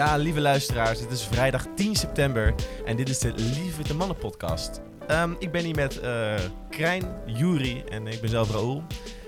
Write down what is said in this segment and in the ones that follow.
Ja, lieve luisteraars, het is vrijdag 10 september en dit is de Lieve de Mannen podcast. Ehm, ik ben hier met eh Krijn, Juri en ik ben zelf Raoul.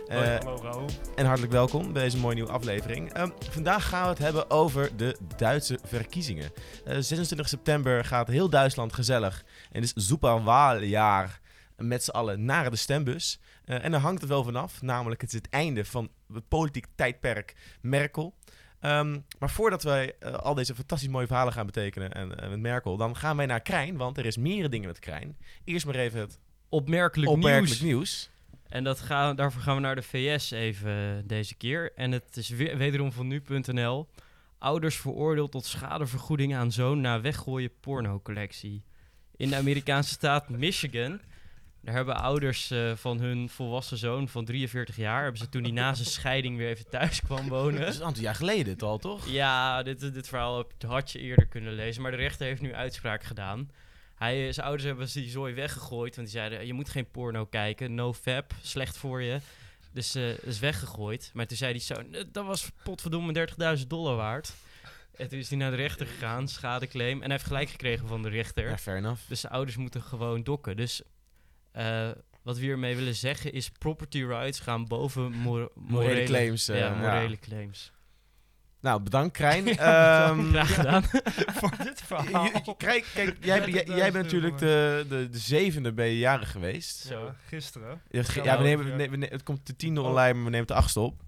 Eh, Hoi, hallo Raoul. en hartelijk welkom bij deze mooie nieuwe aflevering. Ehm, vandaag gaan we het hebben over de Duitse verkiezingen. Eh, 26 september gaat heel Duitsland gezellig en het is Superwahljaar met z'n allen naar de stembus. Eh, en daar hangt het wel vanaf, namelijk het is het einde van het politiek tijdperk Merkel. Ehm, maar voordat wij eh, al deze fantastisch mooie verhalen gaan betekenen en, eh, met Merkel, dan gaan wij naar Krijn, want er is meerdere dingen met Krijn. Eerst maar even het opmerkelijk, opmerkelijk nieuws. nieuws. En dat gaan, daarvoor gaan we naar de VS even deze keer. En het is weer, wederom van nu.nl. Ouders veroordeeld tot schadevergoeding aan zoon na weggooien pornocollectie. In de Amerikaanse staat Michigan. Daar hebben ouders eh, van hun volwassen zoon van 43 jaar... hebben ze toen hij na zijn scheiding weer even thuis kwam Dat wonen... is een aantal jaar geleden het al, toch? Ja, dit, dit verhaal had je eerder kunnen lezen. Maar de rechter heeft nu uitspraak gedaan. Hij, eh, zijn ouders hebben die zooi weggegooid. Want die zeiden, je moet geen porno kijken. No fap, slecht voor je. Dus eh is weggegooid. Maar toen zei hij zo, "Eh, dat was potverdomme 30.000 dollar waard. En toen is hij naar de rechter gegaan, schadeclaim. En hij heeft gelijk gekregen van de rechter. Ja, fair enough. Dus de ouders moeten gewoon dokken. Dus eh, wat we hiermee willen zeggen is... property rights gaan boven mor- morele, claims, eh, ja, ja. morele claims. Nou, bedankt Krijn. Ehm, Graag gedaan. Voor dit je- verhaal. je- kijk, kijk, jij, jij, jij bent natuurlijk de, de, de zevende ben je jarig geweest. Zo. Ja, gisteren. We nemen, ja. we nemen- het komt de tiende Oh. online, maar we nemen de achtste op.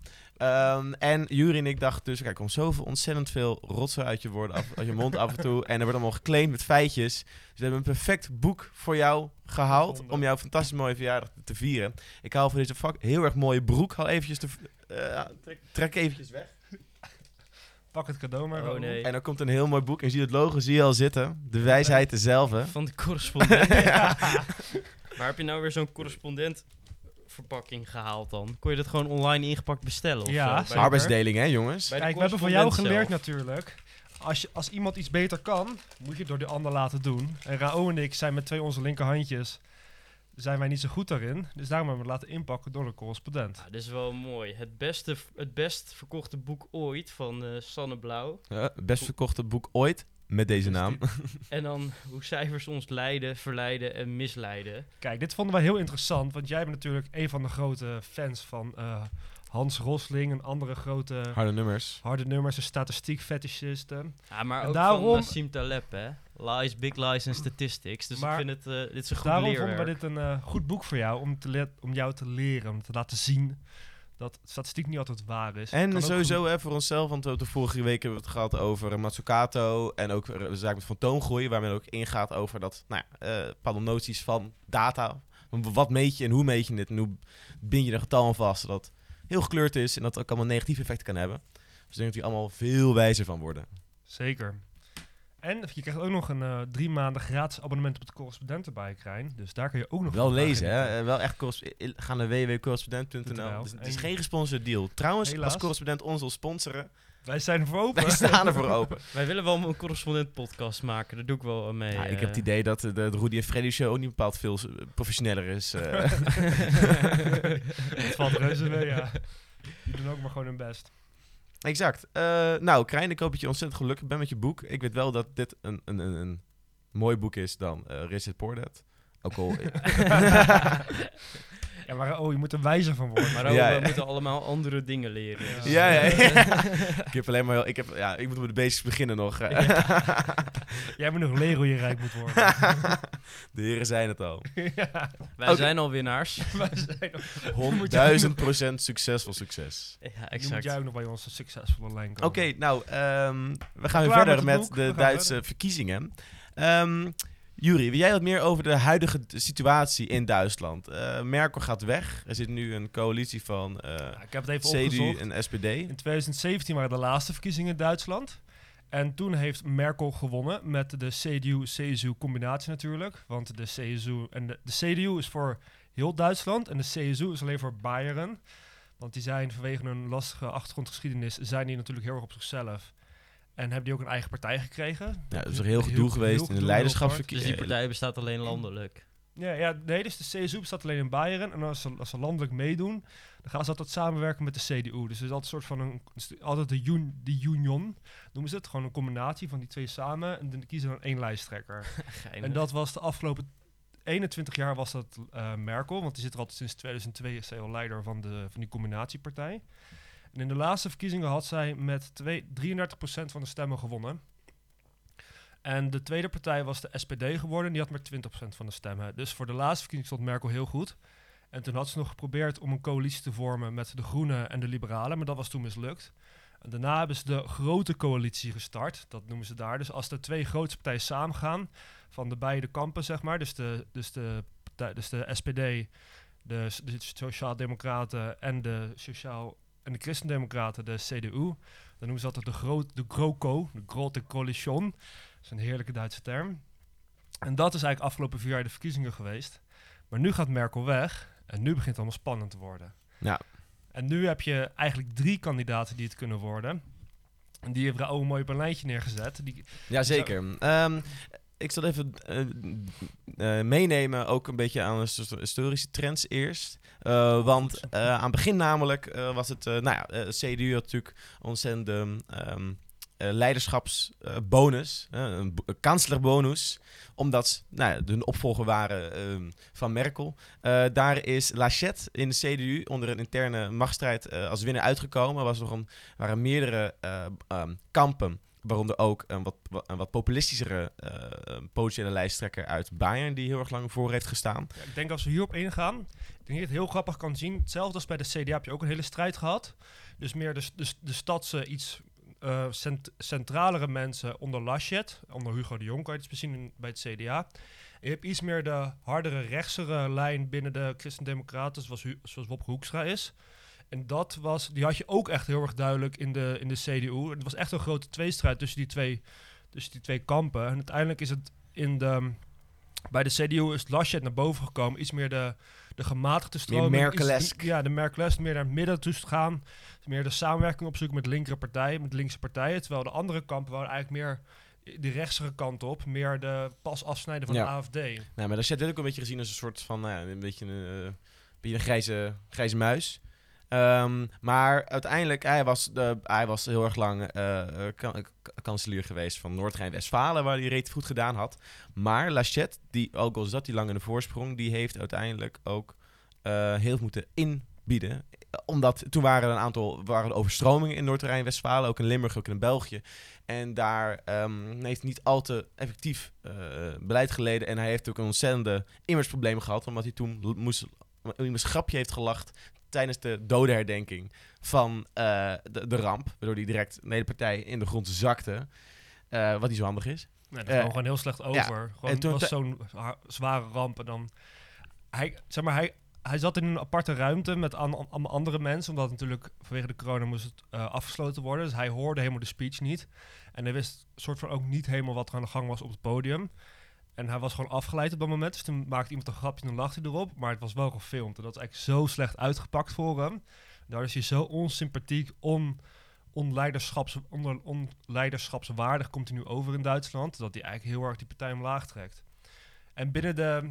Ehm, en Jury en ik dachten dus, kijk, er komt zoveel ontzettend veel rotsen uit je, woorden af, uit je mond af en toe. En er wordt allemaal geclaimd met feitjes. Dus we hebben een perfect boek voor jou gehaald om jouw fantastisch mooie verjaardag te, vieren. Ik haal voor deze vak heel erg mooie broek al eventjes te... eh, trek, trek eventjes weg. Pak het cadeau maar. Oh, nee. En dan komt een heel mooi boek en zie je het logo zie je al zitten. De wijsheid dezelfde. Van de correspondent. Waar heb je nou weer zo'n correspondent verpakking gehaald dan? Kon je dat gewoon online ingepakt bestellen? Of Ja, zo? Arbeidsdeling, hè jongens? Kijk, we hebben van jou geleerd zelf. natuurlijk. Als, je, als iemand iets beter kan, moet je het door de ander laten doen. En Raoul en ik zijn met twee onze linkerhandjes, zijn wij niet zo goed daarin. Dus daarom hebben we het laten inpakken door de correspondent. Ah, dit is wel mooi. Het, beste, het best verkochte boek ooit van eh, Sanne Blauw. Ja, het best verkochte boek ooit met deze Dus naam. En dan hoe cijfers ons leiden, verleiden en misleiden. Kijk, dit vonden wij heel interessant, want jij bent natuurlijk een van de grote fans van eh, Hans Rosling, een andere grote Harde nummers. harde nummers, een statistiek fetischisten. Ja, maar En ook daarom- van Nassim Taleb, hè? Lies, big lies en statistics. Dus Maar ik vind het, eh, dit is een goed Daarom leerwerk. vonden we dit een eh, goed boek voor jou, om, te om jou te leren, om te laten zien dat statistiek niet altijd waar is. En sowieso hè, voor onszelf, want we- de vorige week hebben we het gehad over eh, Matsukato en ook eh, de zaak met fantoomgroei, waar men ook ingaat over dat, nou ja, eh, bepaalde noties van data. Wat meet je en hoe meet je dit en hoe bind je er getal aan vast, zodat het heel gekleurd is en dat ook allemaal negatieve effecten kan hebben. Dus ik denk dat die allemaal veel wijzer van worden. Zeker. En je krijgt ook nog een eh, drie maanden gratis abonnement op de correspondent erbij, Krijn. Dus daar kun je ook nog Wel lezen, hè? Eh, Wel echt eh, ga naar www.correspondent.nl. .nl. Dus het is En- geen gesponsorde deal. Trouwens, Helaas. als correspondent ons wil sponsoren, Wij zijn ervoor open. wij staan ervoor open. Wij willen wel een correspondent podcast maken. Daar doe ik wel mee. Ja, ik heb het eh. idee dat de, de Rudy en Freddy show ook niet bepaald veel eh, professioneler is. eh. Het valt reuze mee, ja. Die doen ook maar gewoon hun best. Exact. Eh, nou, Krijn, ik hoop dat je ontzettend gelukkig bent met je boek. Ik weet wel dat dit een, een, een, een mooi boek is dan uh, Rich It Poor. Ook al... Ja, maar oh, je moet er wijzer van worden. Maar Ja, we ja. moeten allemaal andere dingen leren. Ja. Dus, ja, ja, ja. ik heb alleen maar... Ik, heb, ja, ik moet met de basics beginnen nog. Jij moet nog leren hoe je rijk moet worden. de heren zijn het al. ja, Wij zijn al winnaars. wij zijn nog... 100.000 procent succesvol succes. Ja, Nu moet exact. jij ook nog bij onze succesvolle lijn komen. Oké, nou, ehm, we gaan weer verder met de Duitse verder. verkiezingen. Ehm Juri, wil jij wat meer over de huidige situatie in Duitsland? Eh, Merkel gaat weg. Er zit nu een coalitie van Ja, ik heb het even CDU opgezocht. en SPD. In 2017 waren de laatste verkiezingen in Duitsland. En toen heeft Merkel gewonnen met de CDU-CSU-combinatie natuurlijk. Want de CSU en de, de CDU is voor heel Duitsland en de CSU is alleen voor Bayern. Want die zijn vanwege hun lastige achtergrondgeschiedenis zijn die natuurlijk heel erg op zichzelf. En hebben die ook een eigen partij gekregen. Ja, dat is er heel gedoe geweest in de gedoe, leiderschapsverkie- Dus die partij bestaat alleen landelijk. Ja, ja, nee, dus de CSU bestaat alleen in Bayern. En als ze, als ze landelijk meedoen, dan gaan ze altijd samenwerken met de CDU. Dus het is altijd een soort van een, altijd de, un, de union, noemen ze het. Gewoon een combinatie van die twee samen. En dan kiezen we dan één lijsttrekker. Geinig. En dat was de afgelopen 21 jaar was dat eh, Merkel, want die zit er altijd sinds 2002 is zij al leider van, de, van die combinatiepartij. En in de laatste verkiezingen had zij met twee, 33% van de stemmen gewonnen. En de tweede partij was de SPD geworden, die had maar 20% van de stemmen. Dus voor de laatste verkiezing stond Merkel heel goed. En toen had ze nog geprobeerd om een coalitie te vormen met de Groenen en de Liberalen, maar dat was toen mislukt. En daarna hebben ze de grote coalitie gestart, dat noemen ze daar. Dus als de twee grootste partijen samengaan, van de beide kampen, zeg maar, dus de, dus de, dus de SPD, de, de Sociaal-Democraten en de Sociaal- en de Christendemocraten, de CDU, dan noemen ze altijd de, groot, de GroKo, de Grote Coalition. Dat is een heerlijke Duitse term. En dat is eigenlijk afgelopen vier jaar de verkiezingen geweest. Maar nu gaat Merkel weg en nu begint het allemaal spannend te worden. Ja. En nu heb je eigenlijk drie kandidaten die het kunnen worden. En die hebben ook mooi op een lijntje neergezet. Die, Jazeker. Ehm ik zal even eh, eh, meenemen, ook een beetje aan de sto- historische trends eerst. Eh, want aan het begin namelijk was het, nou ja, CDU had natuurlijk ontzettend ehm eh, leiderschapsbonus, een, bo- een kanslerbonus, omdat nou hun opvolger waren ehm, van Merkel. Daar is Lachette in de CDU onder een interne machtsstrijd als winnaar uitgekomen. Er was nog waren meerdere eh, ehm, kampen Waaronder ook een wat, wa- een wat populistischere eh, potentiële lijsttrekker uit Bayern, die heel erg lang voor heeft gestaan. Ik denk als we hierop ingaan, ik denk dat je het heel grappig kan zien. Hetzelfde als bij de CDA heb je ook een hele strijd gehad. Dus meer de, de, stadse, iets cent- centralere mensen onder Laschet, onder Hugo de Jong kan je het zien bij het CDA. Je hebt iets meer de hardere, rechtsere lijn binnen de Christen-Democraten, zoals, zoals Bob Hoekstra is. En dat was, die had je ook echt heel erg duidelijk in de, in de CDU. Het was echt een grote tweestrijd tussen die twee, tussen die twee kampen. En uiteindelijk is het in de, bij de CDU is Laschet naar boven gekomen. Iets meer de, de gematigde stroming. iets-. Ja, de Merkelesk. Meer naar het midden toe te gaan. Meer de samenwerking opzoeken met linkere partijen, met linkse partijen. Terwijl de andere kampen waren eigenlijk meer de rechtsere kant op. Meer de pas afsnijden van Ja. de AFD. Nou, maar Lachette werd ook een beetje gezien als een soort van, nou ja, een beetje een, eh, beetje een grijze, grijze muis. Ehm, maar uiteindelijk, hij was, hij was heel erg lang k- kanselier geweest van Noord-Rijn-Westfalen, waar hij reet goed gedaan had. Maar Lachette, die ook al zat hij lang in de voorsprong, die heeft uiteindelijk ook eh, heel moeten inbieden. Omdat toen waren er een aantal waren er overstromingen in Noord-Rijn-Westfalen, ook in Limburg, ook in België. En daar ehm, heeft niet al te effectief beleid geleden. En hij heeft ook een ontzettende imageprobleem gehad. Omdat hij toen moest, een grapje heeft gelacht tijdens de dodenherdenking van eh, de, de ramp. Waardoor hij direct de hele partij in de grond zakte. Eh, wat niet zo handig is. Nee, dat Eh, kwam gewoon heel slecht over. Gewoon, het was zo'n zware ramp. En dan, hij, zeg maar, hij, hij zat in een aparte ruimte met an- allemaal andere mensen. Omdat natuurlijk vanwege de corona moest het eh, afgesloten worden. Dus hij hoorde helemaal de speech niet. En hij wist soort van ook niet helemaal wat er aan de gang was op het podium. En hij was gewoon afgeleid op dat moment. Dus toen maakte iemand een grapje en dan lachte hij erop. Maar het was wel gefilmd. En dat is eigenlijk zo slecht uitgepakt voor hem. Daar is hij zo onsympathiek, on, onleiderschaps, onder, onleiderschapswaardig komt hij nu over in Duitsland. Dat hij eigenlijk heel erg die partij omlaag trekt. En binnen de...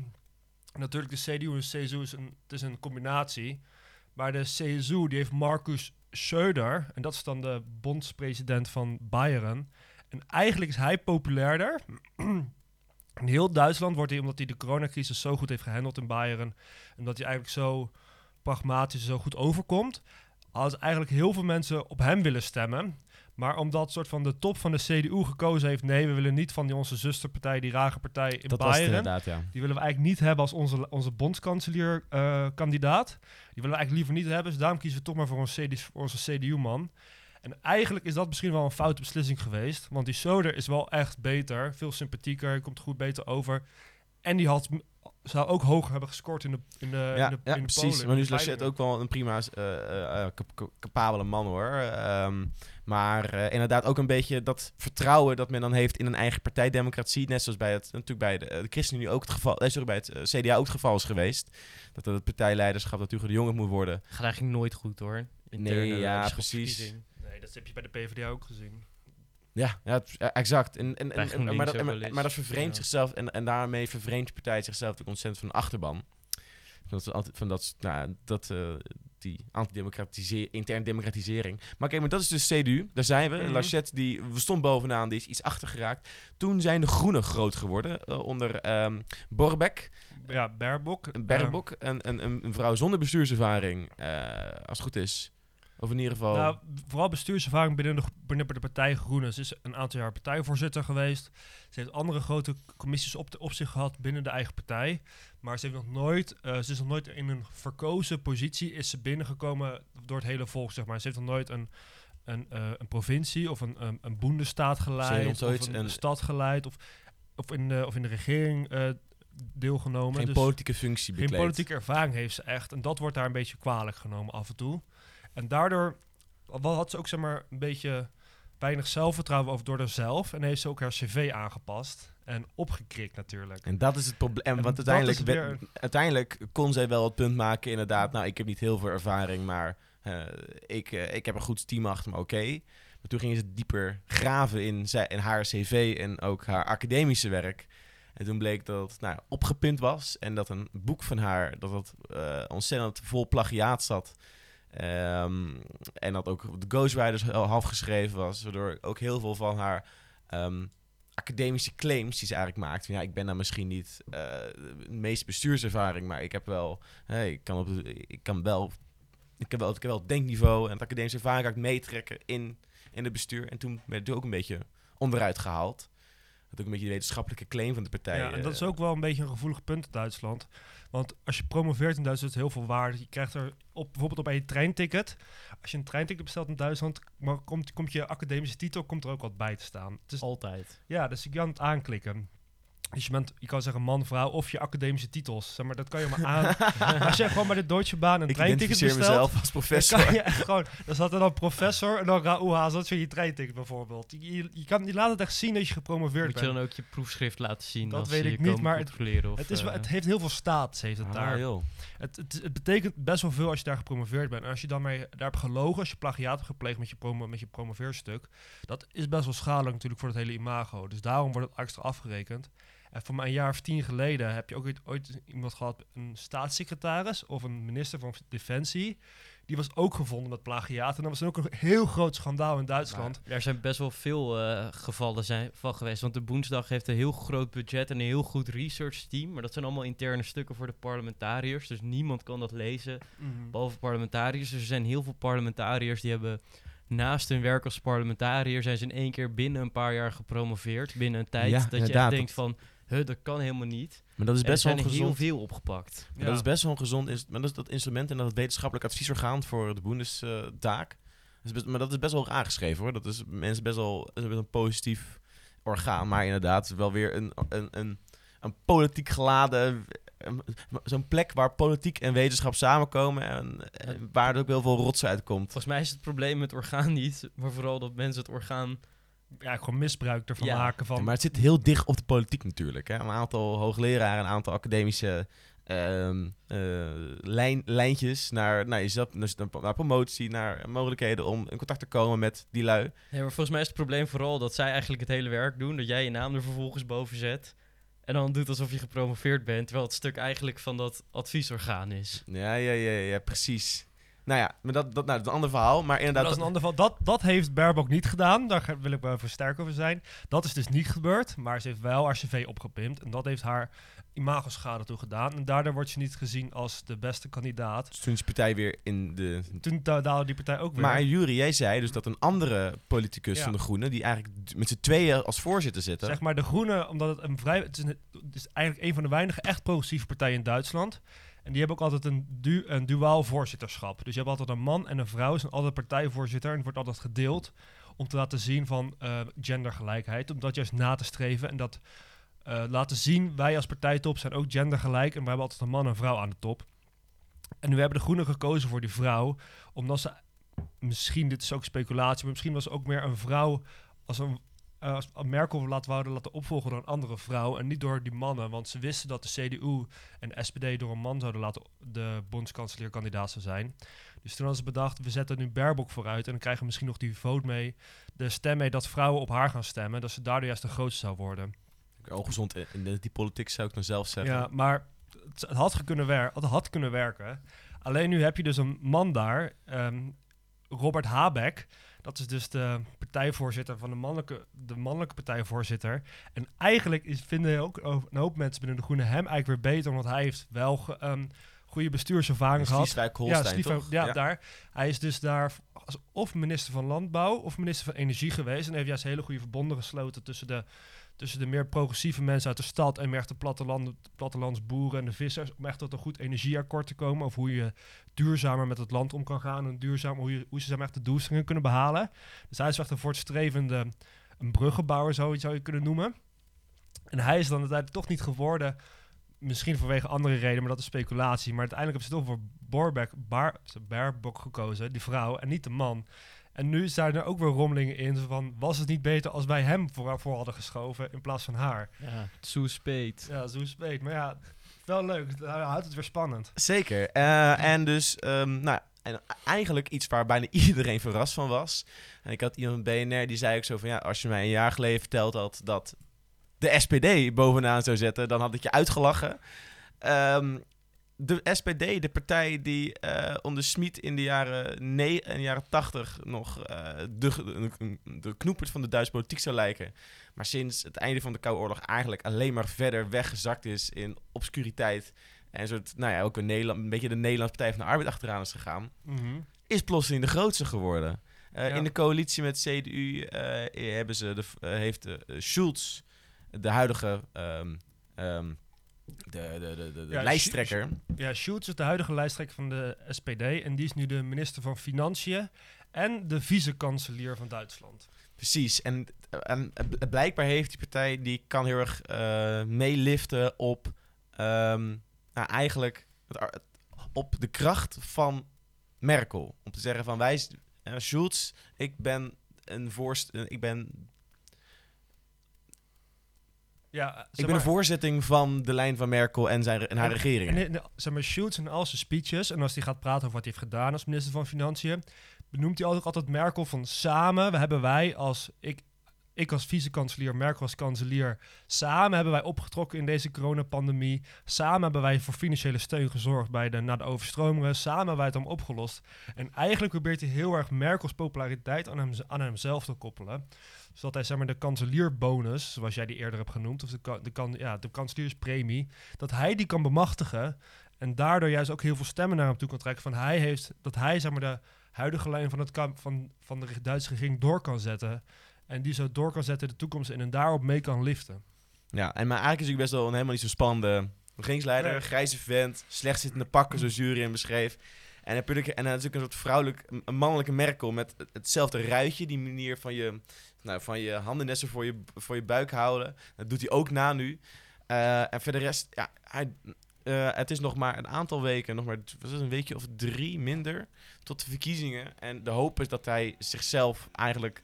Natuurlijk de CDU en CSU is een, het is een combinatie. Maar de CSU die heeft Markus Söder. En dat is dan de bondspresident van Bayern. En eigenlijk is hij populairder. In heel Duitsland wordt hij, omdat hij de coronacrisis zo goed heeft gehandeld in Bayern, en dat hij eigenlijk zo pragmatisch, zo goed overkomt, als eigenlijk heel veel mensen op hem willen stemmen. Maar omdat soort van de top van de CDU gekozen heeft, nee, we willen niet van die onze zusterpartij, die rage partij in dat Bayern. ja. Die willen we eigenlijk niet hebben als onze, onze bondskanselier eh, kandidaat. Die willen we eigenlijk liever niet hebben. Dus daarom kiezen we toch maar voor, ons CD, voor onze CDU-man. En eigenlijk is dat misschien wel een foute beslissing geweest. Want die Soder is wel echt beter. Veel sympathieker. Komt goed beter over. En die had, zou ook hoger hebben gescoord in de, in de, ja, in de, ja in de precies. Maar nu is de Lachette ook wel een prima, eh, eh, eh, cap- capabele man hoor. Ehm, maar eh, inderdaad ook een beetje dat vertrouwen dat men dan heeft in een eigen partijdemocratie. Net zoals bij het, natuurlijk bij de, de ChristenUnie ook het geval, eh, sorry, bij het CDA ook het geval is geweest. Dat het partijleiderschap dat Hugo de Jonge moet worden. Gaat eigenlijk nooit goed hoor. Nee, ja, precies. Nee, dat heb je bij de PvdA ook gezien. Ja, ja exact. En, en, maar, dat, maar dat vervreemdt Ja. zichzelf en, en daarmee vervreemdt de partij zichzelf natuurlijk ontzettend van de achterban. Van dat, altijd- van dat, nou, dat eh, die antidemocratisering, interne democratisering. Maar kijk, maar dat is dus CDU, daar zijn we. Mhm. Lachette, die we stond bovenaan, die is iets achtergeraakt. Toen zijn de Groenen groot geworden, eh, onder ehm Borbek, Ja, Baerbock. een Bergbok, een, een, een, een vrouw zonder bestuurservaring, eh, als het goed is. Of in ieder geval... Nou, vooral bestuurservaring binnen de, binnen de partij Groenen. Ze is een aantal jaar partijvoorzitter geweest. Ze heeft andere grote commissies op, de, op zich gehad binnen de eigen partij. Maar ze, heeft nog nooit, eh, ze is nog nooit in een verkozen positie is ze binnengekomen door het hele volk, zeg maar. Ze heeft nog nooit een, een, eh, een provincie of een, een, een boendestaat geleid. Of een, een- stad geleid. Of, of, in de, of in de regering eh, deelgenomen. geen Dus- politieke functie geen bekleed. politieke ervaring heeft ze echt. En dat wordt daar een beetje kwalijk genomen af en toe. En daardoor had ze ook zeg maar een beetje weinig zelfvertrouwen over door haarzelf. En heeft ze ook haar cv aangepast. En opgekrikt natuurlijk. En dat is het probleem. Want dat uiteindelijk, weer- uiteindelijk kon zij wel het punt maken, inderdaad. Nou, ik heb niet heel veel ervaring, maar eh, ik, eh, ik heb een goed team achter me, oké. Maar toen gingen ze dieper graven in, zij, in haar cv en ook haar academische werk. En toen bleek dat het nou, opgepunt was en dat een boek van haar, dat het eh, ontzettend vol plagiaat zat. Ehm, en dat ook de Ghostwriters al half geschreven was, waardoor ook heel veel van haar ehm, academische claims die ze eigenlijk maakt. Ja, ik ben dan misschien niet eh, de meeste bestuurservaring, maar ik heb wel, hey, ik kan op, ik kan wel, ik heb wel, ik heb wel het denkniveau en het academische ervaring ik meetrekken in, in het bestuur. En toen werd het ook een beetje onderuit gehaald. Dat ook een beetje de wetenschappelijke claim van de partij. Ja, en dat eh, is ook wel een beetje een gevoelig punt in Duitsland. Want als je promoveert in Duitsland is het heel veel waarde. Je krijgt er op, bijvoorbeeld op een treinticket. Als je een treinticket bestelt in Duitsland, maar komt, komt je academische titel komt er ook wat bij te staan. Het is Altijd. Ja, dus je kan het aanklikken. Dus je, bent, je kan zeggen man, vrouw of je academische titels. Zeg maar, dat kan je maar aan. als je gewoon bij de Deutsche Bahn een ik treinticket identificeer bestelt... mezelf als Dan professor. kan je echt gewoon, dan staat er dan professor en dan Raoul Haas, dat is weer je treinticket bijvoorbeeld. Je, je, je kan, je laat het echt zien dat je gepromoveerd Moet je bent. dan ook je proefschrift laten zien? Dat als weet ik je niet, maar het- controleren Of, Het, is, eh, het heeft heel veel staats, heeft het Ah, daar. joh. Het, het, het betekent best wel veel als je daar gepromoveerd bent. En als je dan mee, daar hebt gelogen, als je plagiaat hebt gepleegd met je, promo, met je promoveerstuk, dat is best wel schadelijk natuurlijk voor het hele imago. Dus daarom wordt het extra afgerekend. En voor mij een jaar of tien geleden heb je ook ooit, ooit iemand gehad, een staatssecretaris of een minister van Defensie. Die was ook gevonden met plagiaat. En dat was dan ook een heel groot schandaal in Duitsland. Er zijn best wel veel eh, gevallen zijn, van geweest. Want de Boensdag heeft een heel groot budget en een heel goed research team. Maar dat zijn allemaal interne stukken voor de parlementariërs. Dus niemand kan dat lezen, behalve parlementariërs. Dus er zijn heel veel parlementariërs die hebben naast hun werk als parlementariër... zijn ze in één keer binnen een paar jaar gepromoveerd. Binnen een tijd Ja, dat je echt denkt van... Huh, dat kan helemaal niet. Maar dat is best wel zijn er heel gezond. veel opgepakt. Dat is best wel een gezond maar dat is dat instrument en dat het wetenschappelijk adviesorgaan voor de is best- maar dat is best wel aangeschreven hoor. Dat is mensen best wel, best een positief orgaan. Maar inderdaad, wel weer een, een, een, een politiek geladen. Zo'n plek waar politiek en wetenschap samenkomen. En, en waar er ook heel veel rots uitkomt. Volgens mij is het probleem het orgaan niet, maar vooral dat mensen het orgaan... Ja, gewoon misbruik ervan Ja. maken. Van, Ja, maar het zit heel dicht op de politiek natuurlijk. Hè? Een aantal hoogleraren, een aantal academische ehm, eh, lijn, lijntjes naar, naar jezelf, naar, naar promotie, naar mogelijkheden om in contact te komen met die lui. Nee, maar volgens mij is het probleem vooral dat zij eigenlijk het hele werk doen. Dat jij je naam er vervolgens boven zet. En dan doet alsof je gepromoveerd bent. Terwijl het stuk eigenlijk van dat adviesorgaan is. Ja, ja, ja, ja, precies. Nou ja, maar dat, dat, nou, dat is een ander verhaal. Maar inderdaad, dat is een ander geval. Dat, dat heeft Baerbock niet gedaan. Daar wil ik wel even sterk over zijn. Dat is dus niet gebeurd. Maar ze heeft wel haar cv opgepimpt. En dat heeft haar imagoschade toe gedaan. En daardoor wordt ze niet gezien als de beste kandidaat. toen is de partij weer in de... Toen da- daalde die partij ook weer. Maar Jury, jij zei dus dat een andere politicus Ja. van de Groenen, die eigenlijk met z'n tweeën als voorzitter zitten, Zeg maar de Groenen, omdat het een vrij... Het is, een- het is eigenlijk een van de weinige echt progressieve partijen in Duitsland. En die hebben ook altijd een, du een duaal voorzitterschap. Dus je hebt altijd een man en een vrouw, zijn altijd partijvoorzitter. En het wordt altijd gedeeld om te laten zien van eh, gendergelijkheid. Om dat juist na te streven en dat eh, laten zien. Wij als partijtop zijn ook gendergelijk. En we hebben altijd een man en vrouw aan de top. En nu hebben de Groenen gekozen voor die vrouw. Omdat ze, misschien, dit is ook speculatie, maar misschien was ook meer een vrouw als een eh, als Merkel laten wouden laten opvolgen door een andere vrouw en niet door die mannen. Want ze wisten dat de CDU en de SPD door een man zouden laten de bondskanselierkandidaat zou zijn. Dus toen hadden ze bedacht, we zetten nu Baerbock vooruit en dan krijgen we misschien nog die vote mee, de stem mee dat vrouwen op haar gaan stemmen. Dat ze daardoor juist de grootste zou worden. Ongezond in, in die politiek zou ik dan zelf zeggen. Ja, maar het, had, kunnen wer het had kunnen werken. Alleen nu heb je dus een man daar, ehm, Robert Habeck. Dat is dus de partijvoorzitter van de mannelijke, de mannelijke partijvoorzitter. En eigenlijk is, vinden ook een hoop mensen binnen de Groenen hem eigenlijk weer beter, omdat hij heeft wel ge, um, goede bestuurservaring gehad. Ja, Stiefwijk, ja, ja, daar. Hij is dus daar als, of minister van Landbouw of minister van Energie geweest. En heeft juist hele goede verbonden gesloten tussen de tussen de meer progressieve mensen uit de stad en meer de platteland, plattelandsboeren en de vissers. Om echt tot een goed energieakkoord te komen. Of hoe je duurzamer met het land om kan gaan. En duurzaam, hoe, je, hoe ze echt de doelstellingen kunnen behalen. Dus hij is echt een voortstrevende een bruggenbouwer, je, zou je kunnen noemen. En hij is dan uiteindelijk toch niet geworden. Misschien vanwege andere redenen, maar dat is speculatie. Maar uiteindelijk hebben ze toch voor Borbeck, Bar, Baerbock gekozen, die vrouw, en niet de man. En nu zijn er ook weer rommelingen in. Van, was het niet beter als wij hem voor, voor hadden geschoven in plaats van haar? Ja, zo speet. Ja, zo speet. Maar ja, wel leuk. Dat houdt het weer spannend. Zeker. Uh, en dus, um, nou, en eigenlijk iets waar bijna iedereen verrast van was. En ik had iemand BNR die zei ook zo van, ja, als je mij een jaar geleden verteld had dat de SPD bovenaan zou zetten, dan had ik je uitgelachen. Um, de SPD, de partij die uh, onder Smit in de jaren, nee, in de jaren 80 nog uh, de, de, de knoepert van de Duitse politiek zou lijken. Maar sinds het einde van de Koude Oorlog eigenlijk alleen maar verder weggezakt is in obscuriteit. En soort, nou ja, ook een, Nederland, een beetje de Nederlandse Partij van de Arbeid achteraan is gegaan. Mm -hmm. Is plotseling de grootste geworden. Uh, ja. In de coalitie met CDU hebben ze de, heeft Schulz, de huidige. Um, um, de, de, de, de, ja, lijsttrekker. Ja, Schulz is de huidige lijsttrekker van de SPD. En die is nu de minister van Financiën en de vice-kanselier van Duitsland. Precies. En, en, blijkbaar heeft die partij, die kan heel erg uh, meeliften op um, nou, eigenlijk het, op de kracht van Merkel. Om te zeggen van wij, uh, Schulz, ik ben een voorst, ik ben ja, ik ben de voorzetting van de lijn van Merkel en, zijn, en haar en, regering. En, en, zeg maar, Schulz al zijn speeches, en als hij gaat praten over wat hij heeft gedaan als minister van Financiën, benoemt hij altijd, altijd Merkel van samen, we hebben wij als, ik, ik als vice-kanselier, Merkel als kanselier, samen hebben wij opgetrokken in deze coronapandemie. Samen hebben wij voor financiële steun gezorgd bij de, na de overstromingen. Samen hebben wij het om opgelost. En eigenlijk probeert hij heel erg Merkels populariteit aan, hem, aan hemzelf te koppelen zodat hij zeg maar, de kanselierbonus, zoals jij die eerder hebt genoemd, of de, de, kan, ja, de kanselierspremie, dat hij die kan bemachtigen. En daardoor juist ook heel veel stemmen naar hem toe kan trekken. Van hij heeft, dat hij zeg maar, de huidige lijn van, het van, van de Duitse regering door kan zetten. En die zo door kan zetten in de toekomst in en daarop mee kan liften. Ja, en maar eigenlijk is hij best wel een helemaal niet zo spannende regeringsleider. Nee. Grijze vent, slecht zittende pakken, zoals jury hem beschreef. En, heb je, en natuurlijk een soort vrouwelijk, een mannelijke Merkel met hetzelfde ruitje. Die manier van je, nou, van je handen net zo voor je, voor je buik houden. Dat doet hij ook na nu. Uh, en voor de rest, ja, hij, uh, het is nog maar een aantal weken, nog maar was het een weekje of drie minder tot de verkiezingen. En de hoop is dat hij zichzelf eigenlijk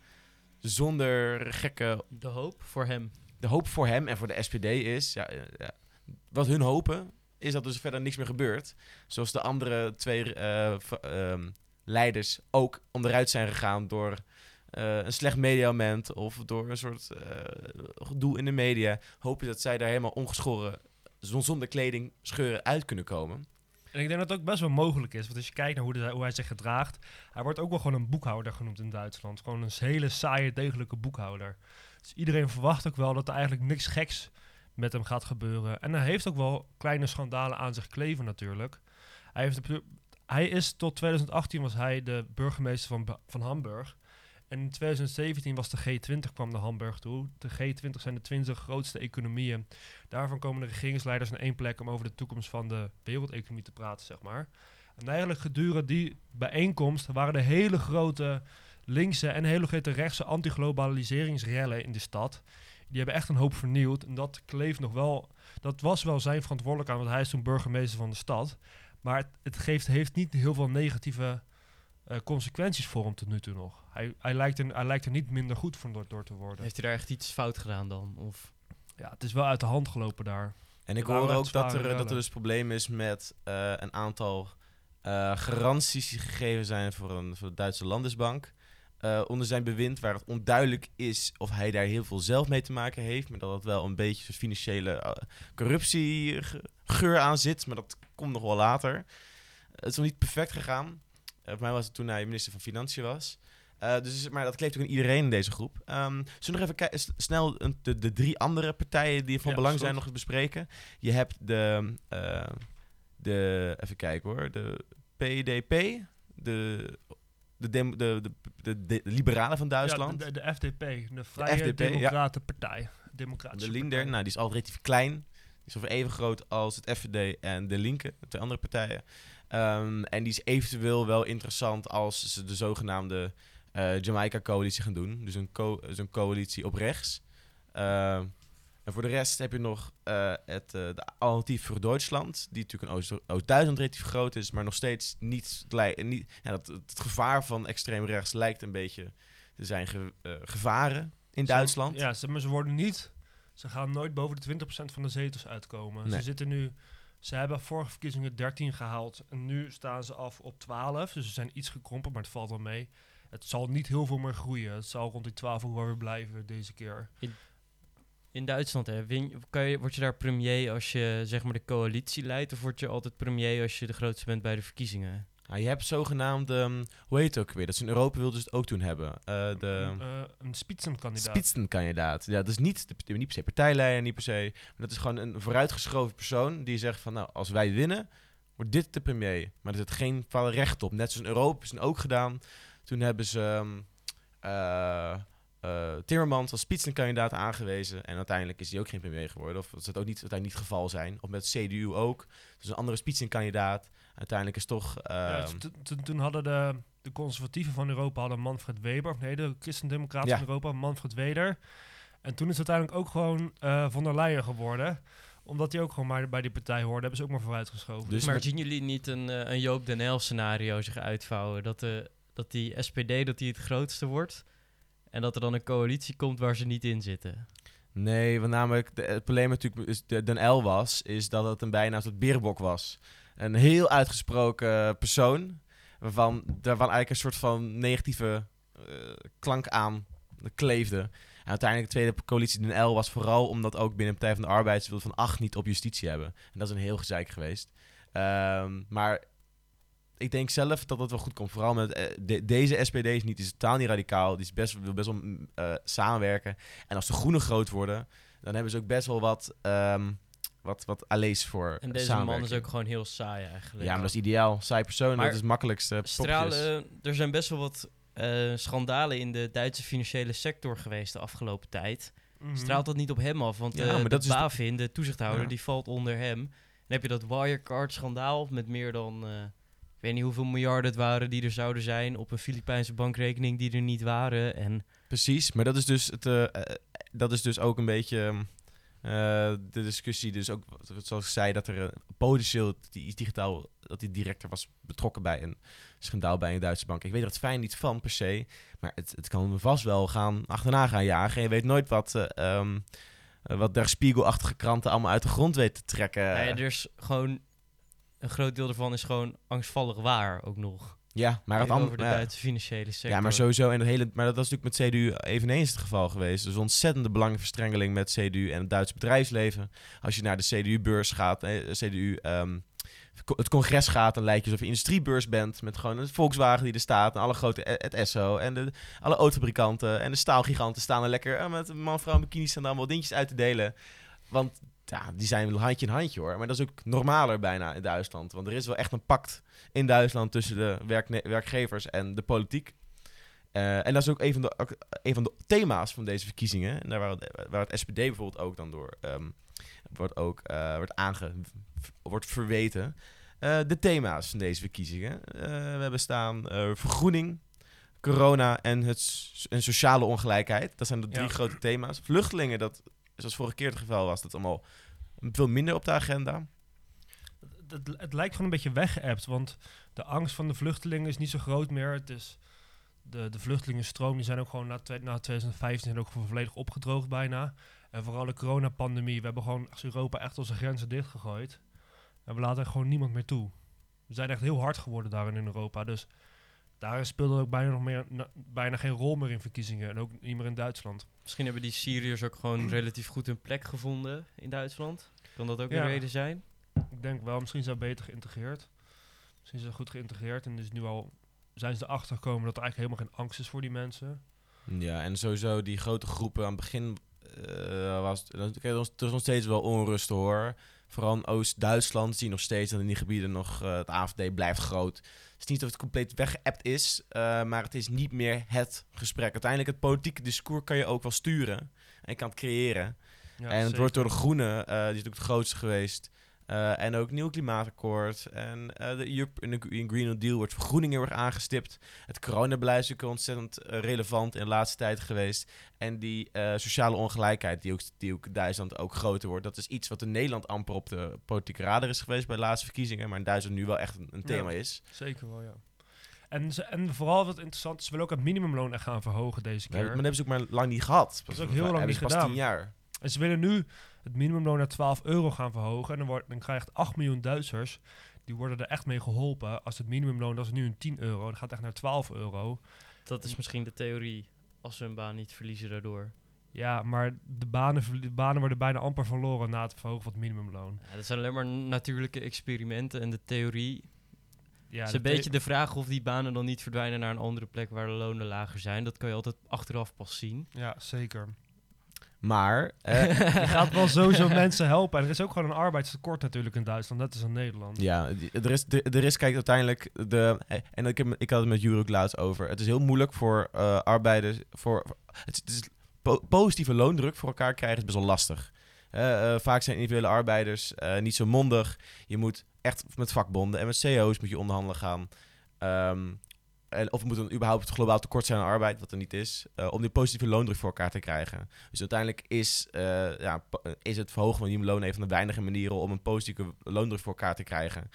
zonder gekke... De hoop voor hem. De hoop voor hem en voor de SPD is, ja, ja, wat hun hopen, is dat er dus verder niks meer gebeurt. Zoals de andere twee uh, um, leiders ook onderuit zijn gegaan door uh, een slecht mediament of door een soort uh, gedoe in de media. Hoop je dat zij daar helemaal ongeschoren, zonder kleding, scheuren uit kunnen komen. En ik denk dat het ook best wel mogelijk is. Want als je kijkt naar hoe, hoe hij zich gedraagt. Hij wordt ook wel gewoon een boekhouder genoemd in Duitsland. Gewoon een hele saaie, degelijke boekhouder. Dus iedereen verwacht ook wel dat er eigenlijk niks geks met hem gaat gebeuren. En hij heeft ook wel kleine schandalen aan zich kleven natuurlijk. Hij, heeft hij is tot 2018 was hij de burgemeester van, van Hamburg. En in 2017 was de G20 kwam naar Hamburg toe. De G20 zijn de 20 grootste economieën. Daarvan komen de regeringsleiders naar één plek om over de toekomst van de wereldeconomie te praten, zeg maar. En eigenlijk gedurende die bijeenkomst waren er hele grote linkse en hele grote rechtse anti-globaliseringsrellen in de stad. Die hebben echt een hoop vernieuwd. En dat kleeft nog wel. Dat was wel zijn verantwoordelijkheid, want hij is toen burgemeester van de stad. Maar het, het geeft, heeft niet heel veel negatieve eh, consequenties voor hem tot nu toe nog. Hij, hij, lijkt, er, hij lijkt er niet minder goed van door, door te worden. Heeft hij daar echt iets fout gedaan dan? Of Ja, het is wel uit de hand gelopen daar. En ik hoor ook dat er, dat er dus probleem is met eh, een aantal eh, garanties die gegeven zijn voor, een, voor de Duitse Landesbank. eh, onder zijn bewind, waar het onduidelijk is of hij daar heel veel zelf mee te maken heeft. Maar dat het wel een beetje een financiële corruptiegeur aan zit. Maar dat komt nog wel later. het is nog niet perfect gegaan. Eh, voor mij was het toen hij minister van Financiën was. Eh, dus, maar dat kleeft ook in iedereen in deze groep. Ehm zullen we nog even snel de, de drie andere partijen die van Ja, belang zijn nog eens bespreken? Je hebt de, eh, de even kijken hoor, de PDP, de, de, de, de, de, de liberalen van Duitsland. Ja, de, de FDP, de Vrije FDP, ja. Democratenpartij. Democratische de Linder, Partij. nou, die is al relatief klein. Die is ongeveer even groot als het FVD en de Linke, de twee andere partijen. Ehm, en die is eventueel wel interessant als ze de zogenaamde eh, Jamaica-coalitie gaan doen. Dus een, co- een coalitie op rechts. Ehm, en voor de rest heb je nog eh, het, eh, de Alternatief voor Duitsland, die natuurlijk Oost- Oost-Duitsland relatief groot is, maar nog steeds niet, niet ja, dat, het gevaar van extreem rechts lijkt een beetje te zijn ge- gevaren in Ze- Duitsland. Ja, ze, maar ze worden niet... Ze gaan nooit boven de 20% van de zetels uitkomen. Nee. Ze zitten nu... Ze hebben vorige verkiezingen 13 gehaald. En nu staan ze af op 12. Dus ze zijn iets gekrompen, maar het valt wel mee. Het zal niet heel veel meer groeien. Het zal rond die 12 ook wel weer blijven deze keer. in Duitsland, hè, win, kan je, word je daar premier als je zeg maar de coalitie leidt? Of word je altijd premier als je de grootste bent bij de verkiezingen? Nou, je hebt zogenaamd, ehm, hoe heet het ook weer? Dat ze in Europa wilden ze het ook toen hebben. Eh, de Een, eh, een spitsenkandidaat. spitsenkandidaat. Ja, dat is niet, de, niet per se partijleider, niet per se. Maar dat is gewoon een vooruitgeschoven persoon die zegt van, nou, als wij winnen, wordt dit de premier. Maar er zit geen bepaalde recht op. Net zoals in Europa is het ook gedaan. Toen hebben ze ehm, eh, eh, Timmermans als spitsenkandidaat aangewezen. En uiteindelijk is hij ook geen premier geworden. Of dat zou ook niet, uiteindelijk niet het geval zijn. Of met CDU ook. Dus een andere spitsenkandidaat. Uiteindelijk is toch... Ja, ehm, t- toen hadden de, de conservatieven van Europa hadden Manfred Weber, of nee, de christendemocraten Ja. van Europa, Manfred Weder. En toen is het uiteindelijk ook gewoon eh von der Leyen geworden. Omdat hij ook gewoon maar bij die partij hoorde, hebben ze ook maar vooruitgeschoven. Dus maar met- zien jullie niet een, eh, een Joop den Uyl scenario zich uitvouwen? Dat, de, dat die SPD dat die het grootste wordt en dat er dan een coalitie komt waar ze niet in zitten? Nee, want namelijk de, het probleem natuurlijk is de, Den L was, is dat het een bijna een soort berenbok was. Een heel uitgesproken persoon, waarvan, daarvan eigenlijk een soort van negatieve eh, klank aan kleefde. En uiteindelijk de tweede coalitie Den L was vooral omdat ook binnen Partij van de Arbeid ze wilden van acht niet op justitie hebben. En dat is een heel gezeik geweest. Ehm, maar ik denk zelf dat het wel goed komt. Vooral met eh, de- deze SPD is niet, is totaal niet radicaal. Die is best, wil best wel mm, eh, samenwerken. En als de groenen groot worden, dan hebben ze ook best wel wat, ehm wat, wat allees voor En deze man is ook gewoon heel saai eigenlijk. Ja, maar dat is ideaal. Saai persoon, Maar dat is het makkelijkste. Stralen, er zijn best wel wat eh, schandalen in de Duitse financiële sector geweest de afgelopen tijd. Mhm. Straalt dat niet op hem af? Want Ja, eh, maar de de- BaFin, de toezichthouder, Ja. die valt onder hem. Dan heb je dat Wirecard-schandaal met meer dan... eh, ik weet niet hoeveel miljarden het waren die er zouden zijn op een Filipijnse bankrekening die er niet waren. En Precies, maar dat is dus, het, eh, eh, dat is dus ook een beetje ehm, eh, de discussie. Dus ook, zoals ik zei, dat er eh, potentieel die digitaal, dat die directeur was betrokken bij een schandaal bij een Duitse bank. Ik weet er het fijn niet van per se, maar het, het kan me vast wel gaan achterna gaan jagen. En je weet nooit wat, eh, wat der spiegelachtige kranten allemaal uit de grond weten te trekken. ja, er is gewoon... Een groot deel daarvan is gewoon angstvallig waar ook nog. Ja, maar het andere ja. Financiële sector. Ja, maar sowieso. En het hele, maar dat was natuurlijk met CDU eveneens het geval geweest. Dus ontzettende belangenverstrengeling met CDU en het Duitse bedrijfsleven. Als je naar de CDU-beurs gaat, eh, CDU, ehm, het congres gaat, dan lijkt je alsof je industriebeurs bent. Met gewoon een Volkswagen die er staat. En alle grote, eh, het Esso. En de, alle autofabrikanten en de staalgiganten staan er lekker eh, met man, vrouw en bikini staan er allemaal dingetjes uit te delen. Want ja, die zijn wel handje in handje hoor. Maar dat is ook normaler bijna in Duitsland. Want er is wel echt een pact in Duitsland tussen de werkgevers en de politiek. Eh, en dat is ook een van, de, een van de thema's van deze verkiezingen. En daar waar, het, waar het SPD bijvoorbeeld ook dan door ehm, wordt, ook, eh, wordt, aange, wordt verweten. Eh, de thema's van deze verkiezingen. We hebben staan vergroening, corona en, het, en sociale ongelijkheid. Dat zijn de drie Ja. grote thema's. Vluchtelingen, dat zoals vorige keer het geval was, dat allemaal veel minder op de agenda. het, het lijkt gewoon een beetje weggeëpt. Want de angst van de vluchtelingen is niet zo groot meer. Het is de, de vluchtelingenstroom die zijn ook gewoon na, na 2015 zijn ook volledig opgedroogd bijna. En vooral de coronapandemie. We hebben gewoon als Europa echt onze grenzen dichtgegooid. En we laten gewoon niemand meer toe. We zijn echt heel hard geworden daarin in Europa. Dus daar speelde ook bijna, nog meer, na- bijna geen rol meer in verkiezingen. En ook niet meer in Duitsland. Misschien hebben die Syriërs ook gewoon relatief goed hun plek gevonden in Duitsland. Kan dat ook Ja. een reden zijn? Ik denk wel, misschien zijn ze beter geïntegreerd. Misschien zijn ze goed geïntegreerd. En dus nu al zijn ze erachter gekomen dat er eigenlijk helemaal geen angst is voor die mensen. Ja, en sowieso die grote groepen aan het begin eh, was het er was er was nog steeds wel onrust hoor. Vooral in Oost-Duitsland zie je nog steeds dat in die gebieden nog eh, het AFD blijft groot. Het is niet dat het compleet weggeëpt is, eh, maar het is niet meer het gesprek. Uiteindelijk het politieke discours kan je ook wel sturen en kan het creëren. Ja, en het zeker. wordt door de Groenen, eh, die is natuurlijk het grootste geweest. Eh, en ook nieuw klimaatakkoord. En eh, de de Green New Deal wordt vergroening heel erg aangestipt. Het coronabeleid is natuurlijk ontzettend eh, relevant in de laatste tijd geweest. En die sociale ongelijkheid, die ook, die ook in Duitsland ook groter wordt. Dat is iets wat in Nederland amper op de politieke radar is geweest bij de laatste verkiezingen. Maar in Duitsland nu wel echt een, een thema Ja. is. Zeker wel, ja. En, ze, en vooral wat interessant is, ze willen ook het minimumloon echt gaan verhogen deze keer. maar dat hebben ze ook maar lang niet gehad. Dat is ook heel lang niet ze pas gedaan. tien jaar. En ze willen nu het minimumloon naar 12 euro gaan verhogen. En dan, wordt, dan krijgt 8 miljoen Duitsers, die worden er echt mee geholpen. Als het minimumloon, dat is nu een 10 euro, dan gaat het echt naar 12 euro. Dat is misschien de theorie. Als ze hun baan niet verliezen daardoor. Ja, maar de banen, de banen worden bijna amper verloren na het verhogen van het minimumloon. Ja, dat zijn alleen maar natuurlijke experimenten. En de theorie Ja, is de een beetje de vraag of die banen dan niet verdwijnen naar een andere plek waar de lonen lager zijn. Dat kan je altijd achteraf pas zien. Ja, zeker. Maar eh, Je gaat wel sowieso mensen helpen. En er is ook gewoon een arbeidstekort natuurlijk in Duitsland, net als in Nederland. Ja, er is, er er is kijk, uiteindelijk de... En ik, heb, ik had het met Juro ook laatst over. Het is heel moeilijk voor eh, arbeiders... Voor, het, is- het is po- positieve loondruk voor elkaar krijgen is best wel lastig. Eh, eh, vaak zijn individuele arbeiders eh, niet zo mondig. Je moet echt met vakbonden en met CO's moet je onderhandelen gaan. Ehm, en of moet er überhaupt globaal tekort zijn aan arbeid, wat er niet is, eh, om die positieve loondruk voor elkaar te krijgen. Dus uiteindelijk is, eh, ja, is het verhogen van minimumloon een van de weinige manieren om een positieve loondruk voor elkaar te krijgen.